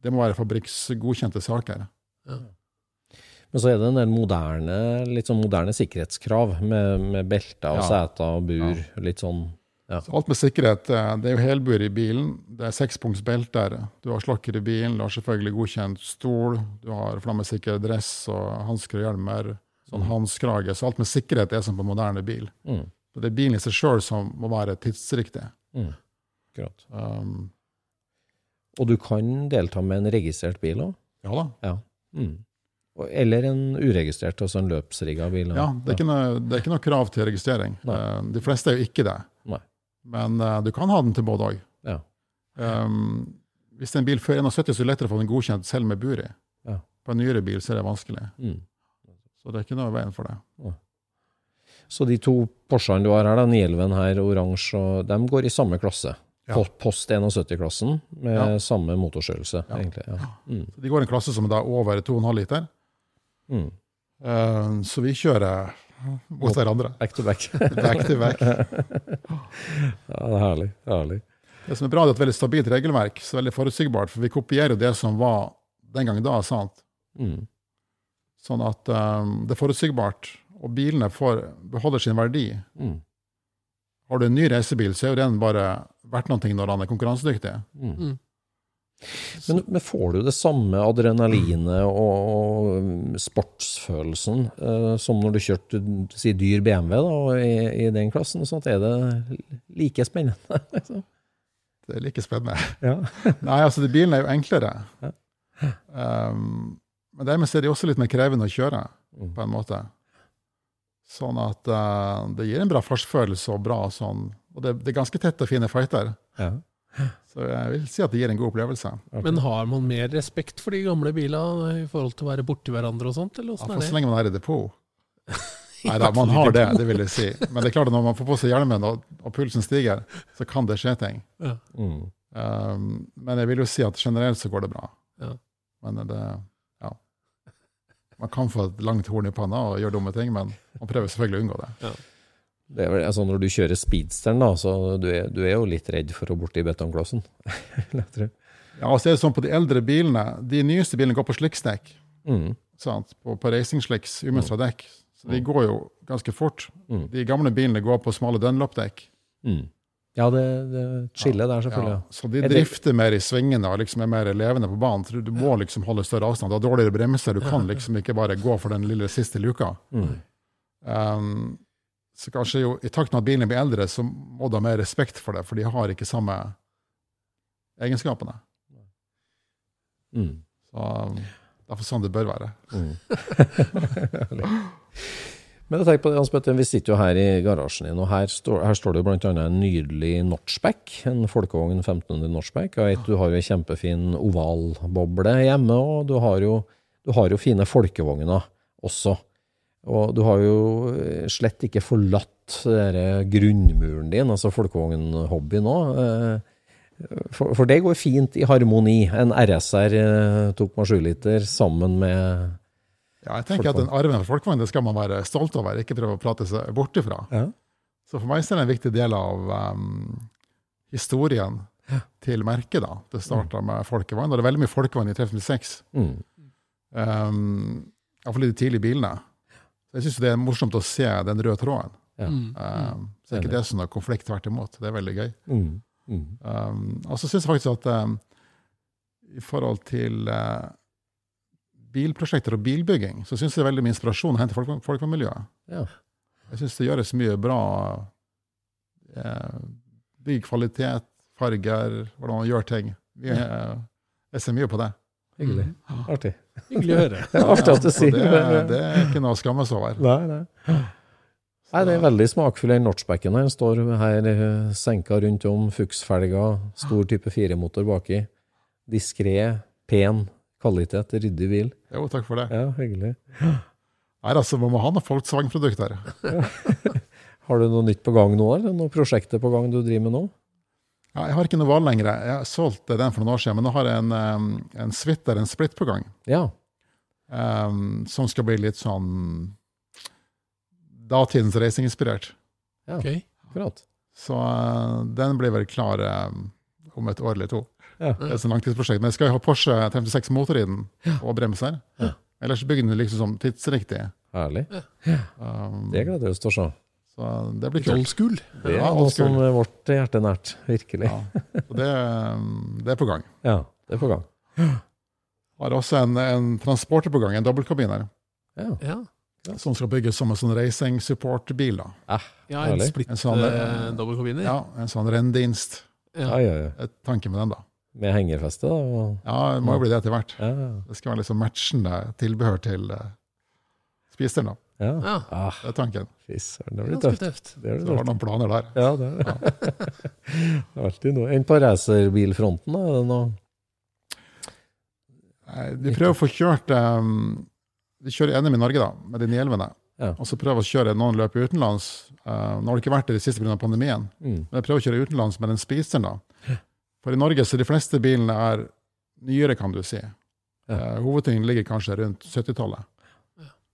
Det må være fabrikksgodkjente saker. Men så er det en del moderne, litt sånn moderne sikkerhetskrav med, med belter og Ja. seter og bur. Litt sånn Så alt med sikkerhet, eh, det er jo helbur i bilen. Det er sekspunkts belter. Du har slakker i bilen, du har selvfølgelig godkjent stol, du har flammesikker dress og hansker og hjelmer, sånn halskrage. Så alt med sikkerhet er som på moderne bil. mm. Så det er bilen i seg sjøl som må være tidsriktig. Mm. Um, Og du kan delta med en registrert bil òg? ja da. Ja. Mm. Eller en uregistrert, altså en løpsrigga bil. Ja, det er, ikke noe, det er ikke noe krav til registrering. Nei. Eh, De fleste er jo ikke det. Nei. Men uh, du kan ha den til både òg. Ja. Um, hvis det er en bil før 71, så er det lettere å få den godkjent selv med bur i. Ja. På en nyere bil så er det vanskelig. Mm. Så det er ikke noe i veien for det. Så de to Porschene du har her, da, 911 her, oransje, og de går i samme klasse. Ja. Post 71-klassen, med Ja. samme motorstørrelse, Ja. egentlig. Ja. Mm. Så de går i en klasse som er da over 2,5 liter. Mm. Uh, så vi kjører mot hverandre. Back to back. Back to back. Ja, det er herlig. Er herlig. Det som er bra, det er et veldig stabilt regelverk, så veldig forutsigbart. For vi kopierer jo det som var den gangen da, sant? Mm. Sånn at um, det er forutsigbart, og bilene får, beholder sin verdi. Mm. Har du en ny reisebil, så er jo den bare verdt noe når han er konkurransedyktig. Mm. Mm. Men, men, får du det samme adrenalinet og, og sportsfølelsen eh, som når du kjørte si, dyr BMW da, i, i, den klassen? Sånn er det like spennende? Liksom? Det er like spennende. Ja. Nei, altså, bilen er jo enklere. Ja. Um, men dermed er det også litt mer krevende å kjøre, mm. på en måte. Sånn at uh, det gir en bra fartsfølelse og bra sånn Og det, det er ganske tette og fine fighter. Ja. Så jeg vil si at det gir en god opplevelse. Okay. Men har man mer respekt for de gamle bilene i forhold til å være borti hverandre og sånt? Eller ja, for så lenge man er i depot. Nei da, man har det, det vil jeg si. Men det er klart at når man får på seg hjelmen og, og pulsen stiger, så kan det skje ting. Ja. Mm. Um, men jeg vil jo si at generelt så går det bra. Ja. Men det. Man kan få et langt horn i panna og gjøre dumme ting, men man prøver selvfølgelig å unngå det. Ja. Det er vel, altså Når du kjører speedsteren, da, så du er, du er jo litt redd for å borti betongklossen? ja, og så er det sånn på de eldre bilene De nyeste bilene går på slicksdekk. Mm. På, på racing-slicks, umønstra mm. dekk. Så de mm. går jo ganske fort. Mm. De gamle bilene går på smale Dunlop-dekk. Mm. Ja, det, det chillet der, selvfølgelig. Ja, så de drifter mer i svingene og liksom er mer levende på banen. Du må liksom holde større avstand. Du har dårligere bremser. Du kan liksom ikke bare gå for den lille siste luka. Mm. Um, så kanskje jo, i takt med at bilene blir eldre, så må du ha mer respekt for det, for de har ikke samme egenskapene. Mm. Så derfor sånn det bør være. Mm. Men jeg tenker på det, Hans Petter, Vi sitter jo her i garasjen din, og her står, her står det jo bl.a. en nydelig Notchback. En folkevogn 1500 Notchback. Og et, du har jo en kjempefin ovalboble hjemme, og du har jo, du har jo fine folkevogner også. Og du har jo eh, slett ikke forlatt grunnmuren din, altså folkevognhobby nå. Eh, for, for, det går fint i harmoni. En RSR eh, tok meg 7 liter sammen med Ja, jeg tenker at den arven for folkevogn det skal man være stolt over, ikke prøve å prate seg bort ifra. Ja. Så for meg er det en viktig del av um, historien ja. til merket. da. Det starta mm. med folkevogn, og det er veldig mye folkevogn i 356. Mm. Um, Iallfall i de tidlige bilene. Jeg syns det er morsomt å se den røde tråden. Ja. Um, så er ikke det sånn konflikt tvert imot. Det er veldig gøy. Mm. Mm. Um, og så syns jeg faktisk at um, i forhold til uh, bilprosjekter og bilbygging, så syns jeg det er veldig mye inspirasjon å hente folk, folk fra miljøet. Ja. Jeg syns det gjøres mye bra. Eh, bygg kvalitet, farger, hvordan man gjør ting. Jeg, eh, jeg ser mye på det. Hyggelig. Mm. Artig. Hyggelig å høre. Ja, artig at du sier det. Det er ikke noe å skamme seg over. Nei, nei. Nei, Det er veldig smakfull, den notchbacken her. Står her eh, senka rundt om, fuksfelger, stor type firemotor baki. Diskré, pen kvalitet, ryddig bil. Jo, takk for det. Ja, hyggelig. Nei, altså, Man må ha noe Volkswagen-produkter. Har du noe nytt på gang nå, eller noe prosjekter på gang du driver med nå? Ja, jeg har ikke noe valg lenger. Jeg har solgt den for noen år siden, men nå har jeg en, en Switter, en split på gang. Ja. Um, som skal bli litt sånn datidens racinginspirert. Ja, okay. Akkurat. Så uh, den blir vel klar um, om et år eller to. Ja. Det er et langtidsprosjekt. Men jeg skal jo ha Porsche 56 motor i den, ja. og bremser. Ja. Ellers bygger den liksom som tidsriktig. Herlig. Um, det gleder vi oss til å se. Så det blir kult. Old school. Det er noe som er vårt hjerte nært, virkelig. Ja, det, det, er på gang. Ja, det er på gang. Har også en, en transporter på gang, en dobbeltkabiner. Ja. ja. Som skal bygges som en sånn racing support-bil. Ah, ja, en splitt sånn, uh, dobbeltkabiner? Ja, en sånn renndienst. Ja. Ja, ja, Et tanke med den, da. Med hengerfeste? da? Ja, det må jo bli det etter hvert. Det skal være liksom matchende tilbehør til uh, spiseren. da. Ja. ja. Ah, det er tanken. Fy søren, det blir tøft. tøft. Det Så har noen planer der. Ja, det er det. Ja. alltid noe. Enn på racerbilfronten, da? Er det noe Vi prøver å få kjørt um, Vi kjører NM i Norge, da, med de nielvene. Ja. Og så prøver vi å kjøre noen løp utenlands. Uh, nå har det ikke vært det de siste pga. pandemien, mm. men jeg prøver å kjøre utenlands med den spiseren. da. For i Norge så de fleste bilene er nyere, kan du si. Ja. Uh, hovedtyngden ligger kanskje rundt 70-tallet.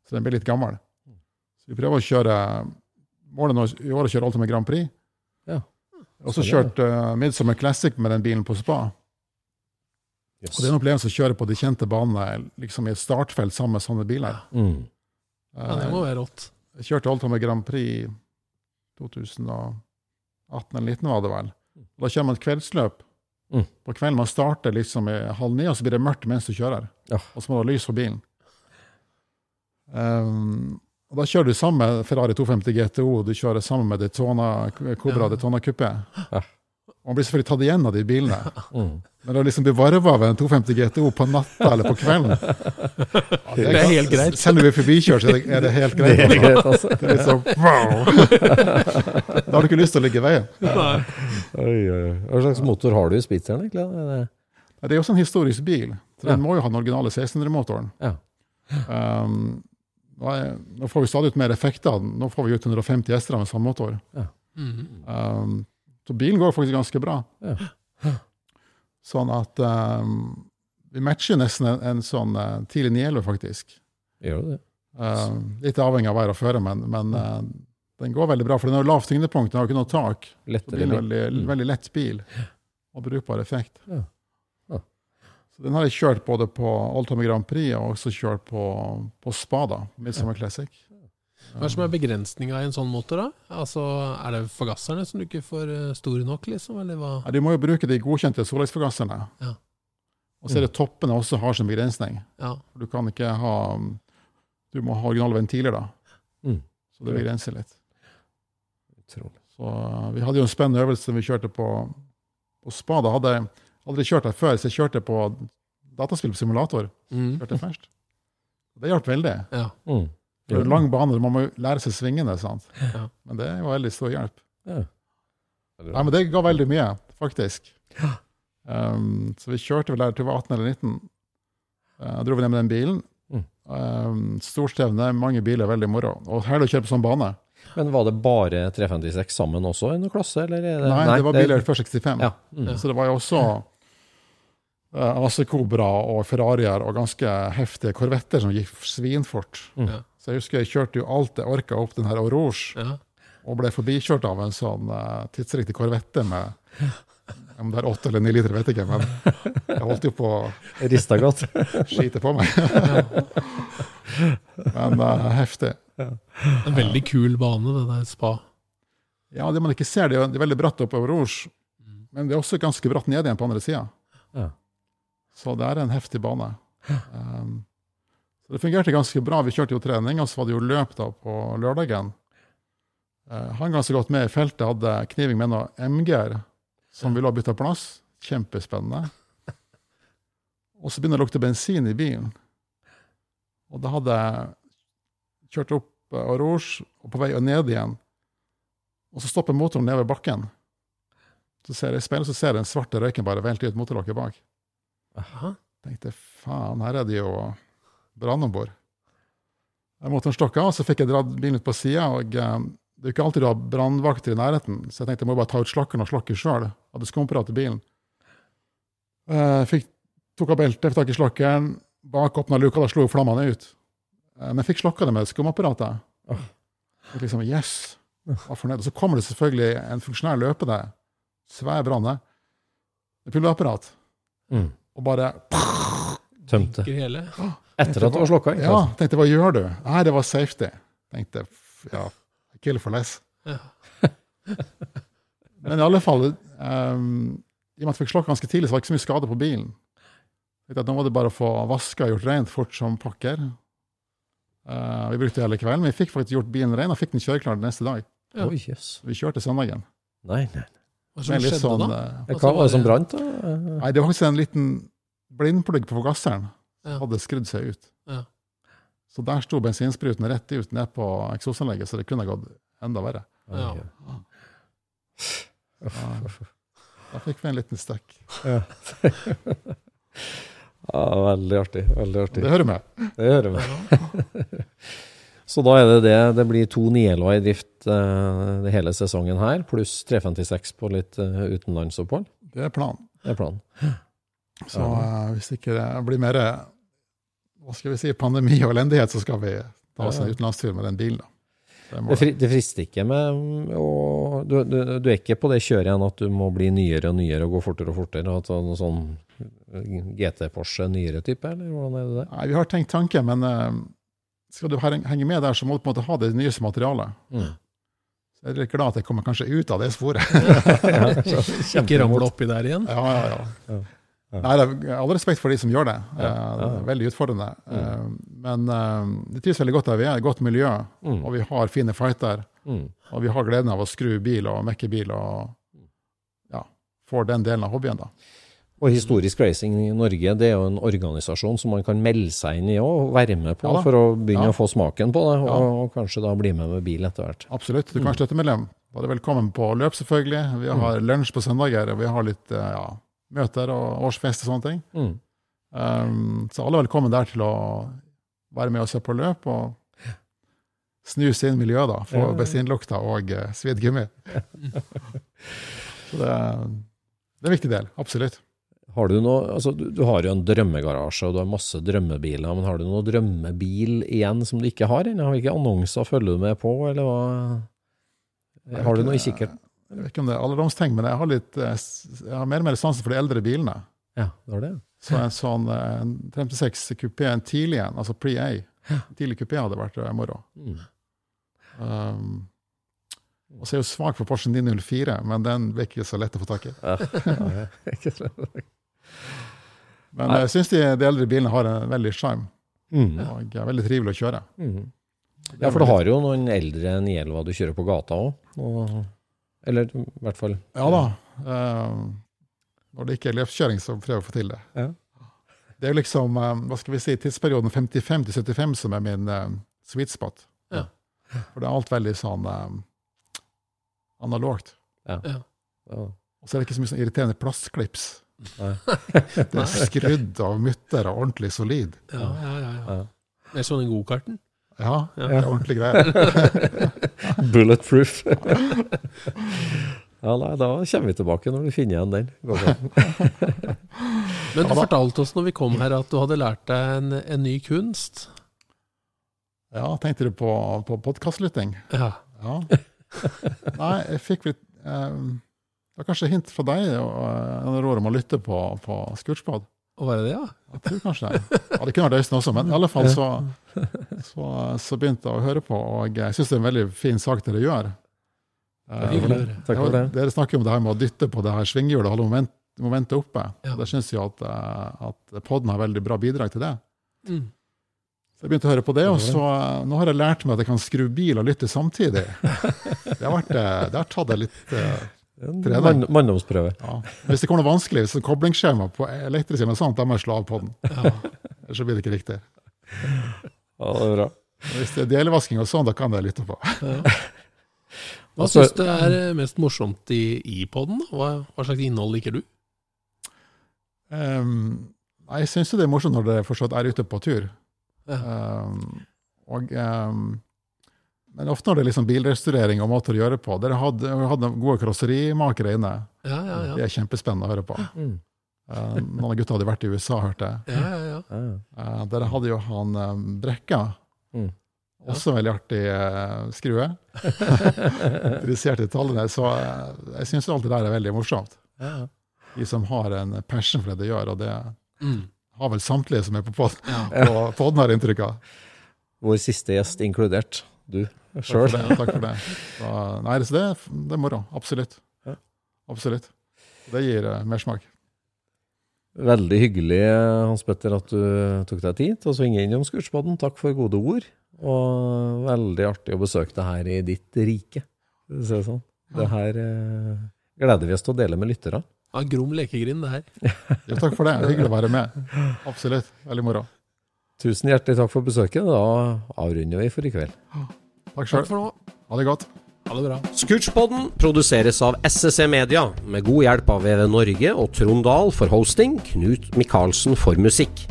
Så den blir litt gammel. Så vi prøver å kjøre Målet nå i år er å kjøre Ultimate Grand Prix. Ja. Og så kjørte uh, Midsummer Classic med den bilen på spa. Yes. Og Det er en opplevelse å kjøre på de kjente banene liksom i et startfelt sammen med sånne biler. Mm. ja, det må være rått. Jeg kjørte Ultimate Grand Prix 2018 eller 2019, var det vel. Da kjører man et kveldsløp Mm. På kvelden man starter liksom i halv ni, og så blir det mørkt mens du kjører. Ja. Og så må du ha lys for bilen. Um, og da kjører du sammen med Ferrari 250 GTO, du kjører sammen med Detona, Cobra Detona Coupé. Ja. Og man blir selvfølgelig tatt igjen av de bilene. Mm. Men å liksom bli varva av en 250 GTO på natta eller på kvelden ja, Det er helt greit. Selv om vi er forbikjørt, så er det, er helt greit. Det er greit, altså. Det er litt sånn wow! Da har du ikke lyst til å ligge i veien. Nei. Oi, oi, oi. Hva slags motor har du i Spitzeren, egentlig? Er det- Det er jo også en historisk bil. Så den Ja. må jo ha den originale 1600-motoren. Ja. Um, nå, er, får vi stadig ut mer effekter. Nå får vi ut 150 hester med samme motor. Mhm. Um, så bilen går faktisk ganske bra. Ja. Sånn at um, vi matcher nesten en, en sånn uh, tidlig 911, faktisk. Gjør det? Uh, litt avhengig av vær og føre, men, men uh, den går veldig bra. For den har lavt tyngdepunkt, den har ikke noe tak. Lettere er bil? veldig, Mm. veldig lett bil og brukbar effekt. Ja. Ja. Så den har jeg kjørt både på Oldtimer Grand Prix og også kjørt på, på Spada, Midsummer Classic. Hva er som er begrensninga i en sånn motor, da? Altså, Er det forgasserne som du ikke får eh, store nok, liksom? Eller hva? Ja, du må jo bruke de godkjente Solex-forgasserne. Ja. Og så er det toppene også har sin begrensning. Ja. Du kan ikke ha Du må ha originale ventiler, da. Mm. Så det begrenser litt. Utrolig. Så uh, Vi hadde jo en spennende øvelse vi kjørte på, på Spada. Hadde jeg aldri kjørt her før, så jeg kjørte på dataspill på simulator. Mm. Kjørte først. Det hjalp veldig. ja. Mm. Det er en lang bane, man må jo lære seg svingene. sant? Ja. Men det var veldig stor hjelp. Ja. Nei, men det ga veldig mye, faktisk. Um, så vi kjørte vel der til vi var 18 eller 19. Uh, dro vi ned med den bilen. Mm. Um, Storstevne, mange biler, veldig moro. Og herlig å kjøre på sånn bane. Men var det bare 356 sammen også i noen klasse, eller? Er det, Nei, det var biler før 65. Ja. Mm. Så det var jo også uh, AC Cobra og Ferrarier og ganske heftige korvetter som gikk svinfort. Mm. Ja. Så jeg husker jeg kjørte jo alt jeg orka opp den her Rouge, Ja. og ble forbikjørt av en sånn uh, tidsriktig korvette med om det er åtte eller ni liter, vet jeg ikke, men jeg holdt jo på å Rista godt. skite på meg. men uh, heftig. En veldig kul bane, det der spa. Ja, det man ikke ser, det er, det er veldig bratt oppover Rouge, men det er også ganske bratt ned igjen på andre sida. Ja. Så det er en heftig bane. Um, så det fungerte ganske bra. Vi kjørte jo trening, og så var det jo løp da på lørdagen. Eh, han ganske godt med i feltet, hadde kniving med noe MG-er som ville ha bytta plass. Kjempespennende. Og så begynner det å lukte bensin i bilen. Og da hadde jeg kjørt opp uh, Rouge og på vei ned igjen. Og så stopper motoren nede ved bakken. Så ser jeg i speilet, så ser jeg den svarte røyken bare velte ut motorlokket bak. Aha. tenkte faen, her er det jo brann om bord. Motoren stokka, og så fikk jeg dratt bilen ut på sida. Og eh, det er jo ikke alltid du har brannvakter i nærheten, så jeg tenkte jeg må bare ta ut slakkeren og slakke sjøl. Hadde skumapparat i bilen. Eh, fikk, tok av beltet, fikk tak i slakkeren, bak åpna luka, da slo flammene ut. Men men fikk slokka det med skumapparatet. Og liksom, yes, var fornøyd. Og så kommer det selvfølgelig en funksjonær løpende, svær brann, med pulverapparat, Mm. og bare Tømte. Hele. Etter at det var slokka? Ja, tenkte hva gjør du? Nei, det var safety. Tenkte ja, kill for less. Ja. Men i alle fall, um, i og med at jeg fikk slokk ganske tidlig, så var det ikke så mye skade på bilen. Tenkte at Nå var det bare å få vaska og gjort rent fort som pakker. Uh, vi brukte hele kvelden, men vi fikk faktisk gjort bilen ren og fikk den kjøreklar neste dag. Ja. Oh, yes. Vi kjørte søndagen. Nei, nei. Hva som skjedde sånn, da? eh, Hva var det som brant, da? Nei, det var faktisk en liten blindplugg på forgasseren. Ja. Hadde skrudd seg ut. Ja. Så der sto bensinspruten rett ut ned på eksosanlegget, så det kunne gått enda verre. Ja. Da fikk vi en liten stekk. Ja. ja, veldig artig. Veldig artig. Det hører med. Det hører vi. Så da er det det. Det blir to 911 i drift uh, hele sesongen her, pluss 356 på litt uh, utenlandsopphold. Det er planen. Det er planen. Så uh, hvis ikke det blir mer hva skal vi si, pandemi og elendighet, så skal vi ta oss en utenlandstur med den bilen. da. Det fri, det frister ikke med å du, du, du er ikke på det kjøret igjen at du må bli nyere og nyere og gå fortere og fortere? Og ta noe sånn GT Porsche nyere type, eller hvordan er det der? Nei, Vi har tenkt tanken, men uh, skal du henge med der, så må du på en måte ha det nyeste materialet. Mm. Så jeg er litt glad at jeg kommer kanskje ut av det sporet. Ikke ramle oppi der igjen. Ja, ja, ja. Nei, det er all respekt for de som gjør det. Ja. det er veldig utfordrende. Mm. Men eh, det trives veldig godt der vi er. Godt miljø, og vi har fine fighter. Og vi har gleden av å skru bil og mekke bil og ja, får den delen av hobbyen, da. Og Historisk Racing i Norge det er jo en organisasjon som man kan melde seg inn i og være med på Ja for å begynne å få smaken på det, og, og kanskje da bli med med bil etter hvert. Absolutt. Du kan være støttemedlem. Da er velkommen på løp, selvfølgelig. Vi har lunsj på søndager, og vi har litt eh, ja, møter og årsfest og sånne ting. Mm. Um, så alle er velkommen der til å være med og se på løp og snuse inn miljøet, da. Få bensinlukta og uh, svidd gummi. så det, det er en viktig del. Absolutt. Har du noe, altså du, du har jo en drømmegarasje og du har masse drømmebiler, men har du noen drømmebil igjen som du ikke har ennå? Hvilke annonser følger du med på, eller hva? Har du noe i kikkert? Jeg vet ikke om det er alderdomsting, men jeg har, litt, eh, jeg har mer og mer sansen for de eldre bilene. Ja, det var det? Så en sånn eh, en 56 kupé, en tidlig en, altså pre-A, tidlig kupé hadde vært eh, moro. Mm. Um, og så er jeg jo svak for Porsche 904, men den ble ikke så lett å få tak i. Men jeg syns de, de eldre bilene har en veldig sjarm, Mm. og er veldig trivelig å kjøre. Mm. Ja, for du har jo noen eldre 911 du kjører på gata òg. Eller i hvert fall Ja da. Um, når det ikke er løpskjøring, så prøver jeg å få til det. Ja. Det er jo liksom, um, hva skal vi si, tidsperioden 55 til 75 som er min um, sweet spot. Ja. For det er alt veldig sånn analogt. Ja. Ja. Ja. Og så er det ikke så mye sånn irriterende plastklips. Nei. Det er skrudd av mutter og ordentlig solid. Ja, ja, ja, ja. Ja. er sånn i gokarten. Ja, det er ordentlig greier. Bulletproof. ja, nei, da kommer vi tilbake når vi finner igjen den. Men du fortalte oss når vi kom her at du hadde lært deg en, en ny kunst. Ja, tenkte du på, på podkastlytting? Ja. Ja. Nei, jeg fikk litt um, Det var kanskje hint fra deg og uh, råd om å lytte på, på Scootspod. Var det det, ja? Jeg tror kanskje det. Ja, det kunne vært Øystein også, men i alle fall så, så, så begynte jeg å høre på, og jeg syns det er en veldig fin sak dere gjør. Eh, for det. Dere snakker om det her med å dytte på det her svinghjulet og holde moment, momentet oppe. Ja. Det syns jeg at, eh, at podden har veldig bra bidrag til det. Mm. Så jeg begynte å høre på det, og så eh, nå har jeg lært meg at jeg kan skru bil og lytte samtidig. Det har, vært, eh, det har tatt det litt eh, Trening. mann, manndomsprøve. ja. Hvis det kommer noe vanskelig, hvis det er koblingsskjema på elektrisk eller sånt, da må jeg slå av på den. Ja. Ellers så blir det ikke riktig. Ja, det er bra. Hvis det er delvasking og sånn, da kan jeg lytte på. Hva Altså- syns du er eh, mest morsomt i, i poden? Hva, hva slags innhold liker du? Um, jeg syns det er morsomt når dere fortsatt er ute på tur. Ja. Um, og, um, men ofte når det er liksom bilrestaurering og måter å gjøre på Dere hadde, hadde gode karosserimakere inne. Ja, ja, Det er kjempespennende å høre på. Mm. Uh, noen av gutta hadde vært i USA, hørte jeg. ja, ja, ja. Uh, dere hadde jo han um, Brekka. Mm. Også veldig artig uh, skrue. Interessert i tallene. Så uh, jeg syns alt det der er veldig morsomt. De som har en passion for det de gjør, og det Mm. har vel samtlige som er på pod- ja. på podden, har inntrykk av. Vår siste gjest inkludert. Du Takk sjøl. for det. Takk for det. Så, nei, så det, det er moro. Absolutt. Ja. Absolutt. Det gir uh, mersmak. Veldig hyggelig, Hans Petter, at du tok deg tid til å svinge innom Scootspoden. Takk for gode ord. Og veldig artig å besøke deg her i ditt rike. si Det sånn. Det her eh, gleder vi oss til å dele med lytterne. ja Grom lekegrind, det her. Ja, takk for det. Hyggelig å være med. Absolutt. Veldig moro. Tusen hjertelig takk for besøket. Da avrunder vi for i kveld. Takk sjøl. For. Ha det godt. Ha det bra. Scootspodden produseres av SSC Media, med god hjelp av VV Norge og Trond Dahl for hosting, Knut Micaelsen for musikk.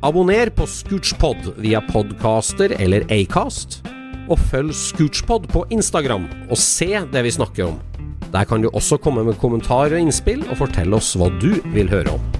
Abonner på Scootspod via podcaster eller Acast, og følg Scootspod på Instagram og se det vi snakker om. Der kan du også komme med kommentarer og innspill, og fortelle oss hva du vil høre om.